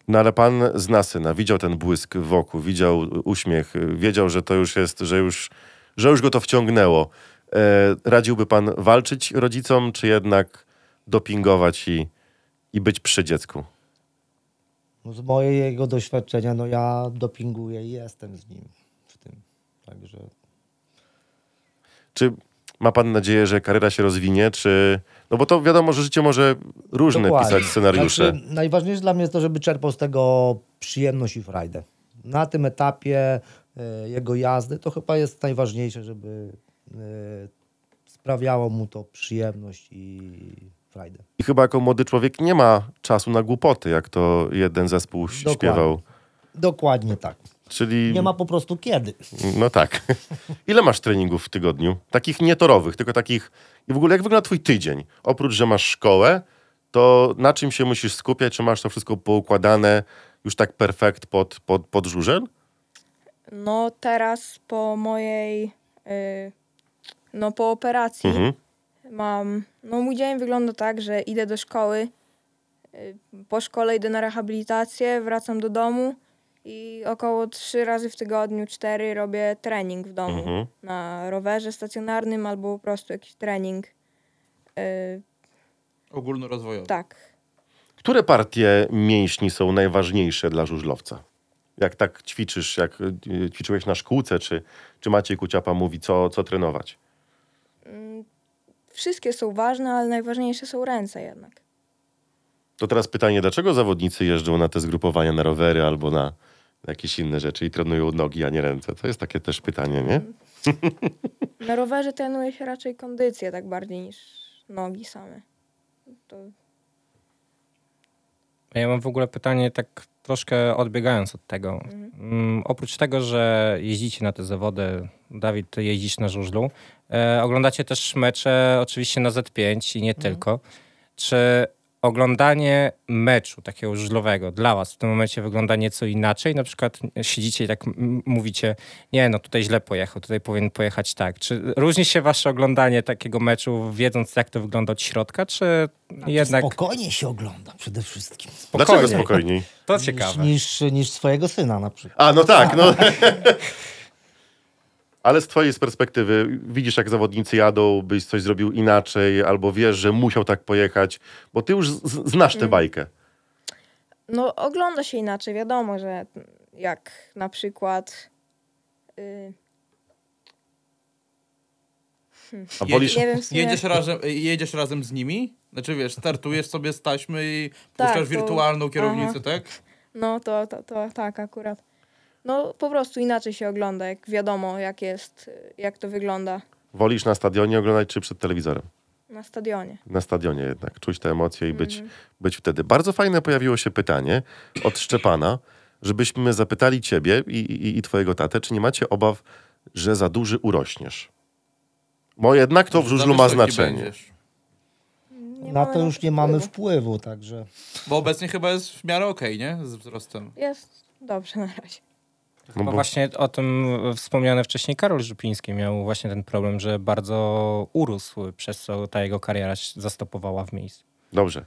No ale pan zna syna, widział ten błysk wokół, widział uśmiech, wiedział, że to już jest, że już, że już go to wciągnęło. E, radziłby pan walczyć rodzicom, czy jednak dopingować i, i być przy dziecku? No, z mojego doświadczenia, no ja dopinguję i jestem z nim w tym. Także Czy ma pan nadzieję, że kariera się rozwinie, czy... No bo to wiadomo, że życie może różne Dokładnie. pisać scenariusze. Znaczy, najważniejsze dla mnie jest to, żeby czerpał z tego przyjemność i frajdę. Na tym etapie e, jego jazdy to chyba jest najważniejsze, żeby e, sprawiało mu to przyjemność i frajdę. I chyba jako młody człowiek nie ma czasu na głupoty, jak to jeden zespół Dokładnie. śpiewał. Dokładnie tak. Czyli... Nie ma po prostu kiedy. No tak. Ile masz treningów w tygodniu? Takich nietorowych, tylko takich. I w ogóle jak wygląda twój tydzień? Oprócz, że masz szkołę, to na czym się musisz skupiać? Czy masz to wszystko poukładane już tak perfekt pod, pod, pod żużel? No teraz po mojej, y, no po operacji Mhm. mam, no mój dzień wygląda tak, że idę do szkoły, y, po szkole idę na rehabilitację, wracam do domu i około trzy razy w tygodniu, cztery robię trening w domu. Mhm. Na rowerze stacjonarnym albo po prostu jakiś trening. Y, Ogólnorozwojowy. tak. Które partie mięśni są najważniejsze dla żużlowca? Jak tak ćwiczysz, jak y, ćwiczyłeś na szkółce, czy, czy Maciej Kuciapa mówi, co, co trenować? Wszystkie są ważne, ale najważniejsze są ręce jednak. To teraz pytanie, dlaczego zawodnicy jeżdżą na te zgrupowania na rowery albo na jakieś inne rzeczy i trenują nogi, a nie ręce? To jest takie też pytanie, nie? Na rowerze trenuje się raczej kondycję tak bardziej niż nogi same. To Ja mam w ogóle pytanie tak troszkę odbiegając od tego. Mm, oprócz tego, że jeździcie na te zawody, Dawid, ty jeździsz na żużlu, e, oglądacie też mecze oczywiście na Z5 i nie tylko. Czy oglądanie meczu takiego żużlowego dla was w tym momencie wygląda nieco inaczej? Na przykład siedzicie i tak mówicie, nie no tutaj źle pojechał, tutaj powinien pojechać tak. Czy różni się wasze oglądanie takiego meczu wiedząc jak to wygląda od środka, czy jednak Spokojnie się ogląda przede wszystkim. Dlaczego spokojniej? To Niż, ciekawe. niż, niż swojego syna na przykład. A, no tak, no. Ale z twojej perspektywy widzisz, jak zawodnicy jadą, byś coś zrobił inaczej, albo wiesz, że musiał tak pojechać, bo ty już znasz tę bajkę. No, ogląda się inaczej. Wiadomo, że jak na przykład y, A wolisz... Nie wiem sumie. Jedziesz razem, jedziesz razem z nimi? Znaczy wiesz, startujesz sobie z taśmy i Tak, puszczasz to- wirtualną kierownicę, aha. tak? No to, to, to tak akurat. No po prostu inaczej się ogląda, jak wiadomo jak jest, jak to wygląda Wolisz na stadionie oglądać czy przed telewizorem? na stadionie. Na stadionie jednak. Czuć te emocje i być, Mhm. być wtedy. Bardzo fajne pojawiło się pytanie od Szczepana, żebyśmy zapytali ciebie i, i, i twojego tatę, czy nie macie obaw, że za duży urośniesz? Bo jednak to w żużlu ma znaczenie. będziesz. Nie Na to już nie wpływu. mamy wpływu, także... Bo obecnie chyba jest w miarę okej, nie? Z wzrostem. Jest dobrze na razie. No Bo właśnie o tym wspomniany wcześniej Karol Żupiński miał właśnie ten problem, że bardzo urósł, przez co ta jego kariera się zastopowała w miejscu. Dobrze.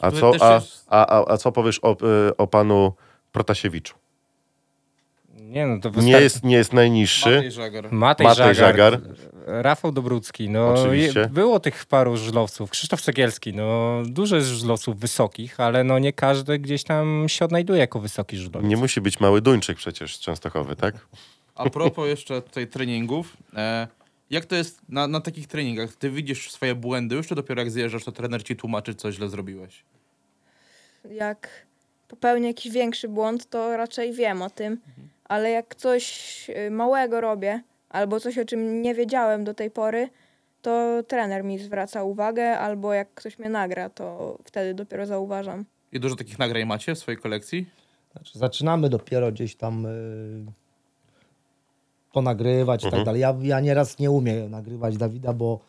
A co, a, a, a, a co powiesz o, y, o panu Protasiewiczu? Nie no, to Nie wystar- jest, nie jest najniższy. Matej Żagar. Matej, Matej Żagar, Żagar. Rafał Dobrucki, no Oczywiście. je- było tych paru żużlowców, Krzysztof Cegielski, no dużo jest żużlowców wysokich, ale no nie każdy gdzieś tam się odnajduje jako wysoki żużlowiec. Nie musi być mały Duńczyk przecież z Częstochowy, tak? A propos jeszcze tutaj treningów, e, jak to jest na, na takich treningach? Ty widzisz swoje błędy już, czy dopiero jak zjeżdżasz, to trener ci tłumaczy, co źle zrobiłeś? Jak popełnię jakiś większy błąd, to raczej wiem o tym, ale jak coś y, małego robię, albo coś, o czym nie wiedziałem do tej pory, to trener mi zwraca uwagę, albo jak ktoś mnie nagra, to wtedy dopiero zauważam. I dużo takich nagrań macie w swojej kolekcji? Znaczy, zaczynamy dopiero gdzieś tam y, to nagrywać i Mhm. tak dalej. Ja, ja nieraz nie umiem nagrywać Dawida, bo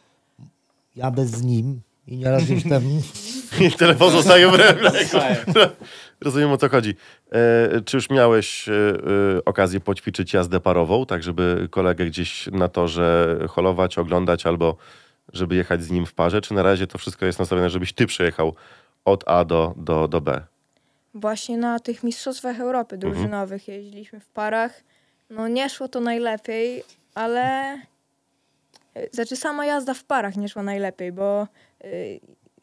jadę z nim i nieraz gdzieś tam... I telefon zostaje w refleks. Rozumiem o co chodzi. E, czy już miałeś e, e, okazję poćwiczyć jazdę parową, tak żeby kolegę gdzieś na torze holować, oglądać albo żeby jechać z nim w parze? Czy na razie to wszystko jest nastawione, żebyś ty przejechał od A do, do, do B? Właśnie na tych mistrzostwach Europy drużynowych jeździliśmy w parach. No nie szło to najlepiej, ale y, znaczy sama jazda w parach nie szła najlepiej, bo y,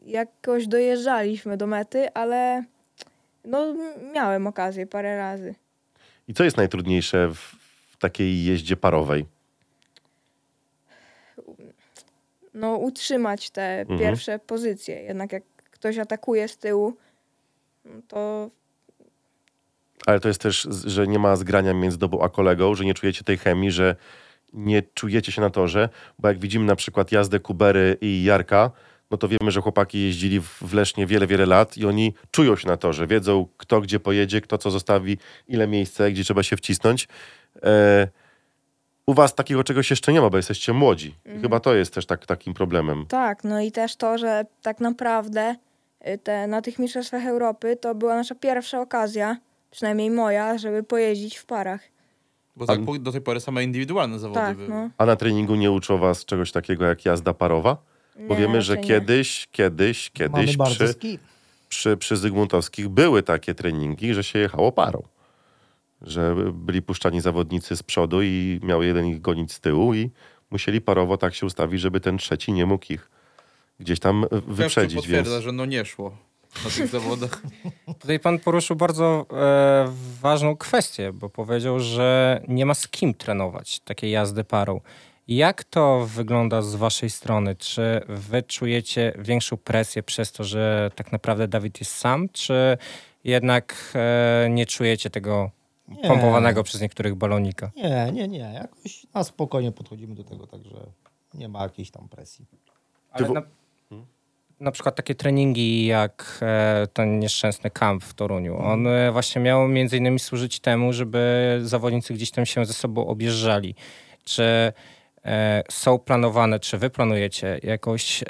jakoś dojeżdżaliśmy do mety, ale no miałem okazję parę razy. I co jest najtrudniejsze w, takiej jeździe parowej? No utrzymać te Mhm. pierwsze pozycje. Jednak jak ktoś atakuje z tyłu, no to Ale to jest też, że nie ma zgrania między tobą a kolegą, że nie czujecie tej chemii, że nie czujecie się na torze, bo jak widzimy na przykład jazdę Kubery i Jarka, no to wiemy, że chłopaki jeździli w Lesznie wiele, wiele lat i oni czują się na torze, wiedzą kto gdzie pojedzie, kto co zostawi, ile miejsca, gdzie trzeba się wcisnąć. E, u was takiego czegoś jeszcze nie ma, bo jesteście młodzi. I chyba to jest też tak, takim problemem. Tak, no i też to, że tak naprawdę y, te, na tych Mistrzostwach Europy to była nasza pierwsza okazja, przynajmniej moja, żeby pojeździć w parach. Bo tak do tej pory same indywidualne zawody Tak, były. no. A na treningu nie uczą was czegoś takiego jak jazda parowa? Bo Nie, wiemy, że nie. kiedyś, kiedyś, kiedyś przy, przy, przy Zygmuntowskich były takie treningi, że się jechało parą. Że byli puszczani zawodnicy z przodu i miał jeden ich gonić z tyłu i musieli parowo tak się ustawić, żeby ten trzeci nie mógł ich gdzieś tam wyprzedzić. potwierdza, Więc że no nie szło na tych zawodach. Tutaj pan poruszył bardzo e, ważną kwestię, bo powiedział, że nie ma z kim trenować takiej jazdy parą. Jak to wygląda z waszej strony? Czy wy czujecie większą presję przez to, że tak naprawdę Dawid jest sam, czy jednak e, nie czujecie tego Nie. pompowanego przez niektórych balonika? Nie, nie, nie. Jakoś na spokojnie podchodzimy do tego, także nie ma jakiejś tam presji. Ale na, na przykład takie treningi jak e, ten nieszczęsny kamp w Toruniu. On e, właśnie miał między innymi służyć temu, żeby zawodnicy gdzieś tam się ze sobą objeżdżali. Czy są planowane, czy wy planujecie jakoś e,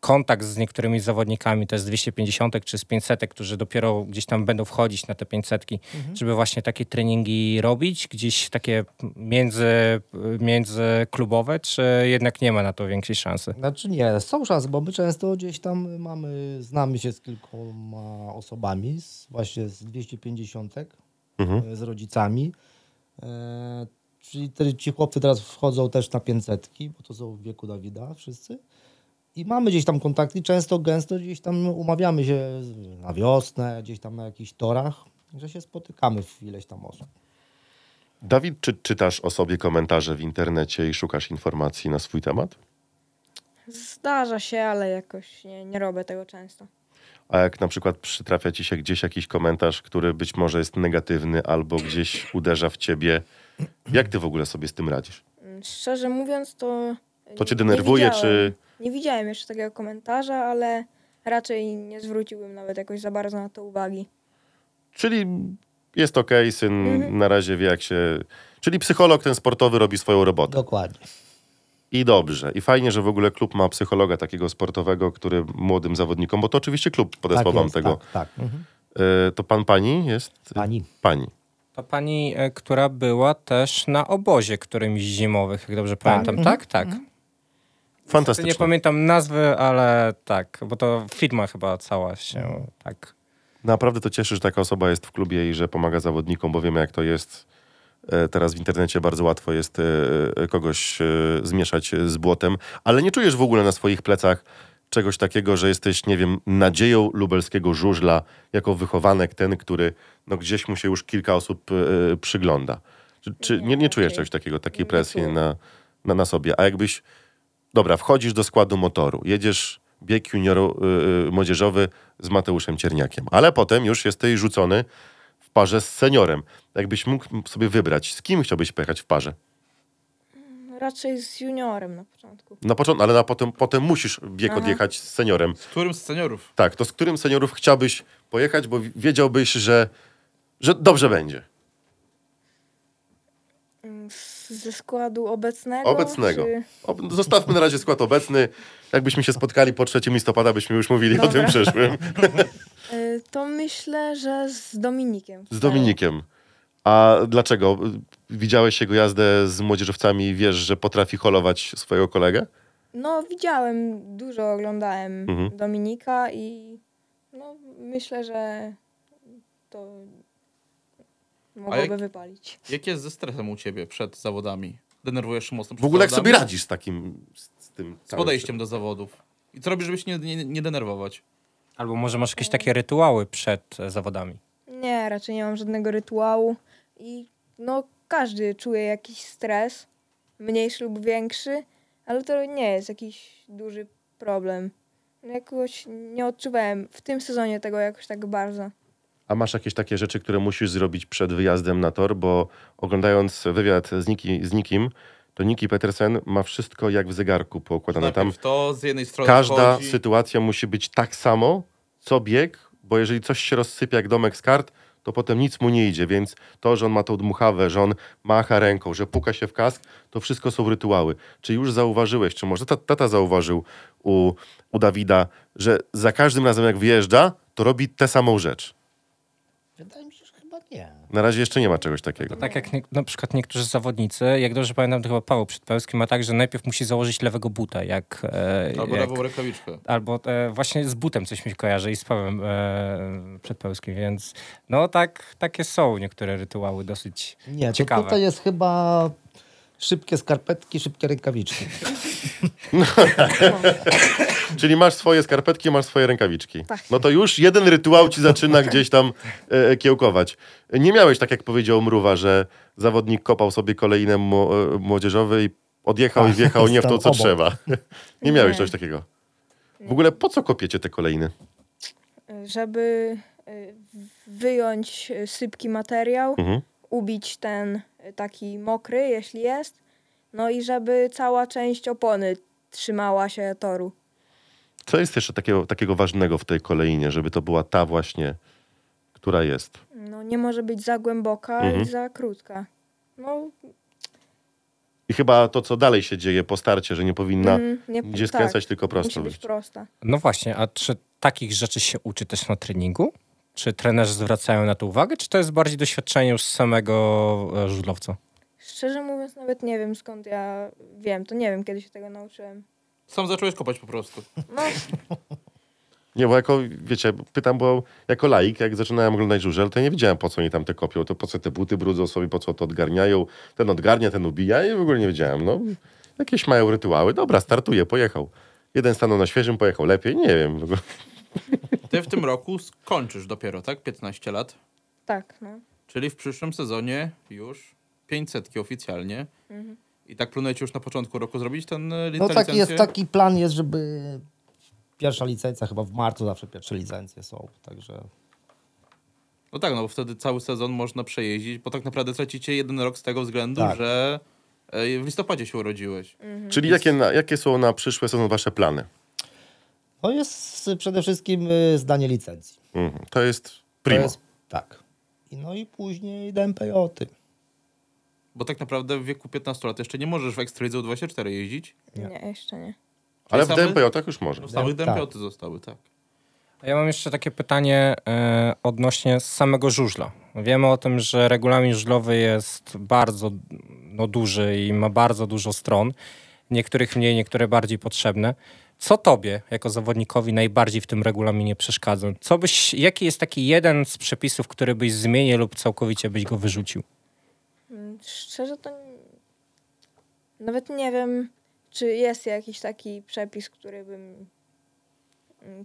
kontakt z niektórymi zawodnikami, to jest 250 czy z 500, którzy dopiero gdzieś tam będą wchodzić na te 500, żeby właśnie takie treningi robić, gdzieś takie między, międzyklubowe, czy jednak nie ma na to większej szansy? Znaczy nie, są szanse, bo my często gdzieś tam mamy, znamy się z kilkoma osobami, z, właśnie z 250, Mhm. e, z rodzicami. E, czyli te, ci chłopcy teraz wchodzą też na 500, bo to są w wieku Dawida wszyscy. I mamy gdzieś tam kontakty, często, gęsto gdzieś tam umawiamy się na wiosnę, gdzieś tam na jakichś torach, że się spotykamy w ileś tam osób. Dawid, czy czytasz o sobie komentarze w internecie i szukasz informacji na swój temat? Zdarza się, ale jakoś nie, nie robię tego często. A jak na przykład przytrafia ci się gdzieś jakiś komentarz, który być może jest negatywny albo gdzieś uderza w ciebie, jak ty w ogóle sobie z tym radzisz? Szczerze mówiąc, to. To cię nie denerwuje, widziałem- czy- Nie widziałem jeszcze takiego komentarza, ale raczej nie zwróciłbym nawet jakoś za bardzo na to uwagi. Czyli jest okej, syn Mhm. na razie wie jak się... Czyli psycholog ten sportowy robi swoją robotę. Dokładnie. I dobrze. I fajnie, że w ogóle klub ma psychologa takiego sportowego, który młodym zawodnikom, bo to oczywiście klub podesłał tak wam jest, tego. Tak, tak. Mhm. E, to pan, pani jest? Pani. Pani. To pani, e, która była też na obozie którymś zimowych, jak dobrze pamiętam. Mhm. Tak, tak. Fantastycznie. Nie pamiętam nazwy, ale tak, bo to firma chyba cała się tak. Naprawdę to cieszy, że taka osoba jest w klubie i że pomaga zawodnikom, bo wiemy jak to jest. E, Teraz w internecie bardzo łatwo jest e, e, kogoś e, zmieszać z błotem, ale nie czujesz w ogóle na swoich plecach czegoś takiego, że jesteś, nie wiem, nadzieją lubelskiego żużla, jako wychowanek ten, który no, gdzieś mu się już kilka osób e, przygląda. Czy, czy nie, nie czujesz raczej czegoś takiego, takiej nie presji na, na, na sobie? A jakbyś, dobra, wchodzisz do składu motoru, jedziesz bieg junior y, młodzieżowy z Mateuszem Cierniakiem, ale potem już jesteś rzucony w parze z seniorem. Jakbyś mógł sobie wybrać, z kim chciałbyś pojechać w parze? Raczej z juniorem na początku. Na początku, ale na potem, potem musisz bieg Aha. odjechać z seniorem. Z którym z seniorów? Tak, to z którym seniorów chciałbyś pojechać, bo wiedziałbyś, że, że dobrze będzie. Mm, z- Ze składu obecnego? Obecnego. Czy... O, zostawmy na razie skład obecny. Jakbyśmy się spotkali po 3 listopada, byśmy już mówili o Dobra. tym przyszłym. Y, To myślę, że z Dominikiem. Z Dominikiem. A dlaczego? Widziałeś jego jazdę z młodzieżowcami i wiesz, że potrafi holować swojego kolegę? No, widziałem, dużo oglądałem Mhm. Dominika i no, myślę, że to mogłoby jak- wypalić. Jak jest ze stresem u ciebie przed zawodami? Denerwujesz się mocno W przed ogóle jak sobie zawodami? radzisz z takim, z, z tym Z podejściem do zawodów. I co robisz, żeby się nie, nie, nie denerwować? Albo może masz jakieś takie rytuały przed e, zawodami. Nie, raczej nie mam żadnego rytuału i no, każdy czuje jakiś stres, mniejszy lub większy, ale to nie jest jakiś duży problem. Jakoś nie odczuwałem w tym sezonie tego jakoś tak bardzo. A masz jakieś takie rzeczy, które musisz zrobić przed wyjazdem na tor, bo oglądając wywiad z, Niki, z Nikim, to Niki Petersen ma wszystko jak w zegarku poukładane. Tam to z jednej strony każda wchodzi, sytuacja musi być tak samo, co bieg, bo jeżeli coś się rozsypie jak domek z kart, to potem nic mu nie idzie, więc to, że on ma tą dmuchawę, że on macha ręką, że puka się w kask, to wszystko są rytuały. Czy już zauważyłeś, czy może tata, zauważył u, u Dawida, że za każdym razem jak wyjeżdża, to robi tę samą rzecz? Wydaje mi się, że chyba nie. Na razie jeszcze nie ma czegoś takiego. To tak jak nie, na przykład niektórzy zawodnicy, jak dobrze pamiętam, to chyba Paweł Przedpełski ma tak, że najpierw musi założyć lewego buta, jak... E, Albo jak lewą rękawiczkę. albo e, właśnie z butem coś mi się kojarzy i z Pawłem e, Przedpełskim, więc no tak, takie są niektóre rytuały dosyć Nie, to ciekawe. tutaj jest chyba szybkie skarpetki, szybkie rękawiczki. Czyli masz swoje skarpetki, masz swoje rękawiczki. Tak. No to już jeden rytuał ci zaczyna gdzieś tam e, kiełkować. Nie miałeś, tak jak powiedział Mruwa, że zawodnik kopał sobie kolejny e, młodzieżowy i odjechał i Tak, wjechał nie w to, co obok. trzeba. Nie miałeś Nie. czegoś takiego. W ogóle po co kopiecie te kolejne? Y, Żeby y, wyjąć sypki materiał, Mhm. ubić ten taki mokry, jeśli jest, no i żeby cała część opony trzymała się toru. Co jest jeszcze takiego, takiego ważnego w tej kolejnie, żeby to była ta właśnie, która jest? No nie może być za głęboka Mhm. i za krótka. No, I chyba to, co dalej się dzieje po starcie, że nie powinna mm, nie, gdzie skręcać, tylko prosto być. prosta. No właśnie, a czy takich rzeczy się uczy też na treningu? Czy trenerzy zwracają na to uwagę, czy to jest bardziej doświadczenie już samego e, żużlowca? Szczerze mówiąc, nawet nie wiem skąd ja wiem. To nie wiem, kiedy się tego nauczyłem. Sam zacząłeś kopać po prostu. No, Nie, bo jako, wiecie, pytam, bo jako laik, jak zaczynałem oglądać żużel, to nie wiedziałem, po co oni tam te kopią, to po co te buty brudzą sobie, po co to odgarniają, ten odgarnia, ten ubija i w ogóle nie wiedziałem, no. Jakieś mają rytuały, dobra, startuje, pojechał. Jeden stanął na świeżym, pojechał lepiej, nie wiem. Ty w tym roku skończysz dopiero, tak? 15 lat. tak, no. Czyli w przyszłym sezonie już 500 oficjalnie. Mhm. I tak planujecie już na początku roku zrobić ten e, No tę taki jest, licencję? taki plan jest, żeby pierwsza licencja, chyba w marcu zawsze pierwsze licencje są, także No tak, no bo wtedy cały sezon można przejeździć, bo tak naprawdę tracicie jeden rok z tego względu, Tak. że e, w listopadzie się urodziłeś. Czyli jakie, na, jakie są na przyszłe sezon wasze plany? No jest przede wszystkim y, zdanie licencji. Mhm. To jest To primo. jest, tak. I no i później DMPJ-y. Bo tak naprawdę w wieku 15 lat jeszcze nie możesz w Ekstralidze 24 jeździć. Nie. Nie, jeszcze nie. Ale w same- DMPJ już może. No, samych Tak. DMPOty zostały, tak. A ja mam jeszcze takie pytanie e, odnośnie samego żużla. Wiemy o tym, że regulamin żużlowy jest bardzo no, duży i ma bardzo dużo stron. Niektórych mniej, niektóre bardziej potrzebne. Co tobie, jako zawodnikowi, najbardziej w tym regulaminie przeszkadza? Co byś, jaki jest taki jeden z przepisów, który byś zmienił lub całkowicie byś go wyrzucił? Mm, Szczerze to nawet nie wiem, czy jest jakiś taki przepis, który bym mm,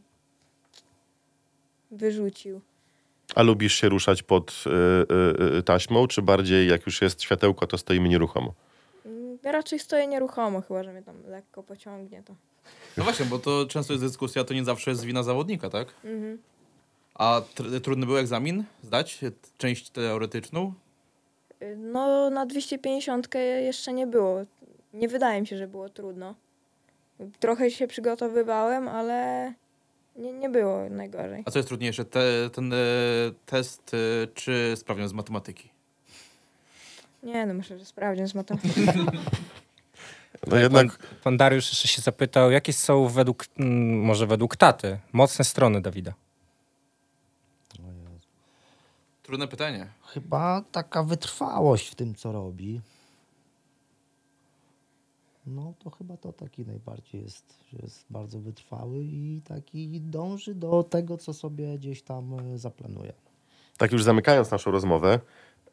wyrzucił. A lubisz się ruszać pod y, y, y, taśmą, czy bardziej jak już jest światełko, to stoimy nieruchomo? Mm, Raczej stoję nieruchomo, chyba że mnie tam lekko pociągnie to. No właśnie, bo to często jest dyskusja, to nie zawsze jest wina zawodnika, tak? Mhm. A tr- trudny był egzamin zdać? Część teoretyczną? No, na 250 jeszcze nie było. Nie wydaje mi się, że było trudno. Trochę się przygotowywałem, ale nie, nie było najgorzej. A co jest trudniejsze, te, ten e, test e, czy sprawdzian z matematyki? Nie, no myślę, że sprawdzian z matematyki. No jednak Pan, pan Dariusz jeszcze się zapytał, jakie są według, może według taty, mocne strony Dawida? Trudne pytanie. Chyba taka wytrwałość w tym, co robi. No to chyba to taki najbardziej jest, że jest bardzo wytrwały i taki dąży do tego, co sobie gdzieś tam e, zaplanuje. tak już zamykając naszą rozmowę,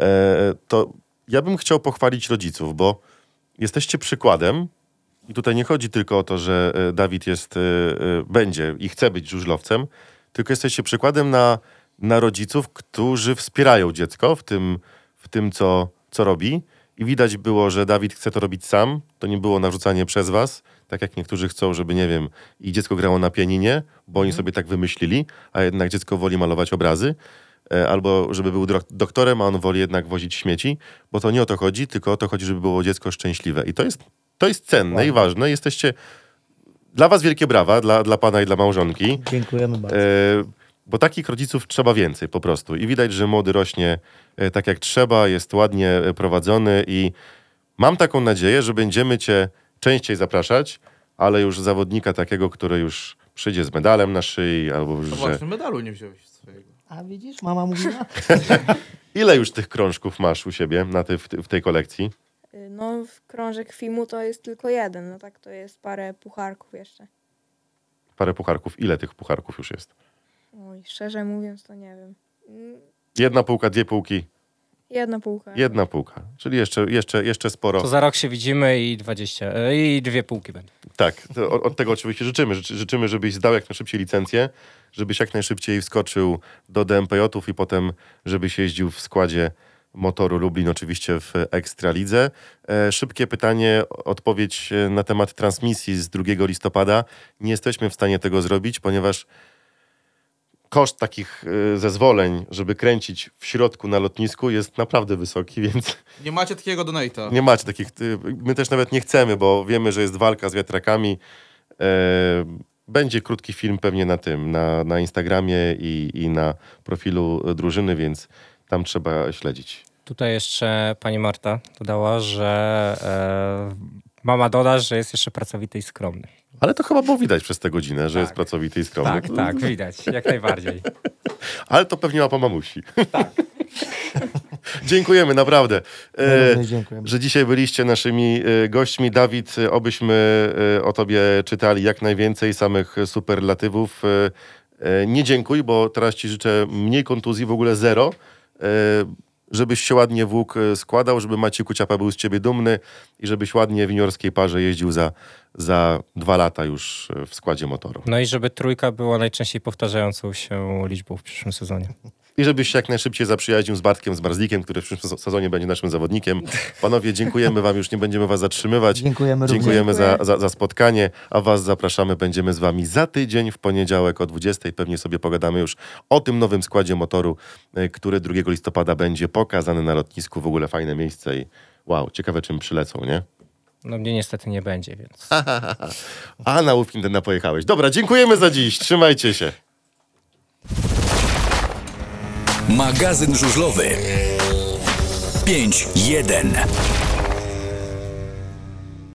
e, to ja bym chciał pochwalić rodziców, bo jesteście przykładem i tutaj nie chodzi tylko o to, że e, Dawid jest, e, e, będzie i chce być żużlowcem, tylko jesteście przykładem na, na rodziców, którzy wspierają dziecko w tym, w tym co, co robi. I widać było, że Dawid chce to robić sam. To nie było narzucanie przez was, tak jak niektórzy chcą, żeby, nie wiem, i dziecko grało na pianinie, bo oni sobie tak wymyślili, a jednak dziecko woli malować obrazy albo żeby był doktorem, a on woli jednak wozić śmieci, bo to nie o to chodzi, tylko o to chodzi, żeby było dziecko szczęśliwe. I to jest, to jest cenne i ważne. Jesteście... Dla was wielkie brawa, dla, dla pana i dla małżonki. Dziękujemy bardzo. E, bo takich rodziców trzeba więcej po prostu. I widać, że młody rośnie e, tak jak trzeba, jest ładnie e, prowadzony i mam taką nadzieję, że będziemy cię częściej zapraszać, ale już zawodnika takiego, który już przyjdzie z medalem na szyi, albo No że... właśnie, medalu nie wziąłeś. A widzisz, mama mówiła? Ile już tych krążków masz u siebie na tej, w, tej- w tej kolekcji? Y, No, w krążek filmu to jest tylko jeden, no tak to jest parę pucharków jeszcze. Parę pucharków. Ile tych pucharków już jest? Oj, szczerze mówiąc, to nie wiem. Mm, Jedna półka, dwie półki, Jedna półka. jedna półka. Czyli jeszcze, jeszcze, jeszcze sporo. To za rok się widzimy i 20, e, i dwie półki będą. Tak, od, od tego oczywiście życzymy. Życzy, życzymy, żebyś zdał jak najszybciej licencję, żebyś jak najszybciej wskoczył do DMPJ-ów i potem, żebyś jeździł w składzie motoru Lublin, oczywiście w Ekstralidze. E, szybkie pytanie, odpowiedź e, na temat transmisji z 2 listopada. Nie jesteśmy w stanie tego zrobić, ponieważ koszt takich e, zezwoleń, żeby kręcić w środku na lotnisku jest naprawdę wysoki, więc Nie macie takiego donate'a. nie macie takich. y, My też nawet nie chcemy, bo wiemy, że jest walka z wiatrakami. E, Będzie krótki film pewnie na tym, na, na Instagramie i, i na profilu drużyny, więc tam trzeba śledzić. Tutaj jeszcze pani Marta dodała, że e, mama doda, że jest jeszcze pracowity i skromny. Ale to chyba było widać przez tę godzinę, że Tak. jest pracowity i skromny. Tak, tak, widać, jak najbardziej. Ale to pewnie ma po mamusi. Dziękujemy, naprawdę. E, dziękujemy. że dzisiaj byliście naszymi e, gośćmi. Dawid, e, obyśmy e, o tobie czytali jak najwięcej samych superlatywów. E, Nie dziękuj, bo teraz ci życzę mniej kontuzji, w ogóle zero. E, Żebyś się ładnie włók e, składał, żeby Maciej Kuciapa był z ciebie dumny i żebyś ładnie w juniorskiej parze jeździł za, za dwa lata już e, w składzie motoru. No i żeby trójka była najczęściej powtarzającą się liczbą w przyszłym sezonie. I żebyś się jak najszybciej zaprzyjaźnił z Bartkiem z Marzlikiem, który w przyszłym sezonie będzie naszym zawodnikiem. Panowie, dziękujemy wam, już nie będziemy was zatrzymywać. Dziękujemy również. Dziękujemy za, za, za spotkanie, a was zapraszamy, będziemy z wami za tydzień w poniedziałek o 20. Pewnie sobie pogadamy już o tym nowym składzie motoru, e, który 2 listopada będzie pokazany na lotnisku. W ogóle fajne miejsce i wow, ciekawe czym przylecą, nie? No mnie niestety nie będzie, więc... A na Ufindena pojechałeś. Dobra, dziękujemy za dziś. Trzymajcie się. Magazyn żużlowy. 5.1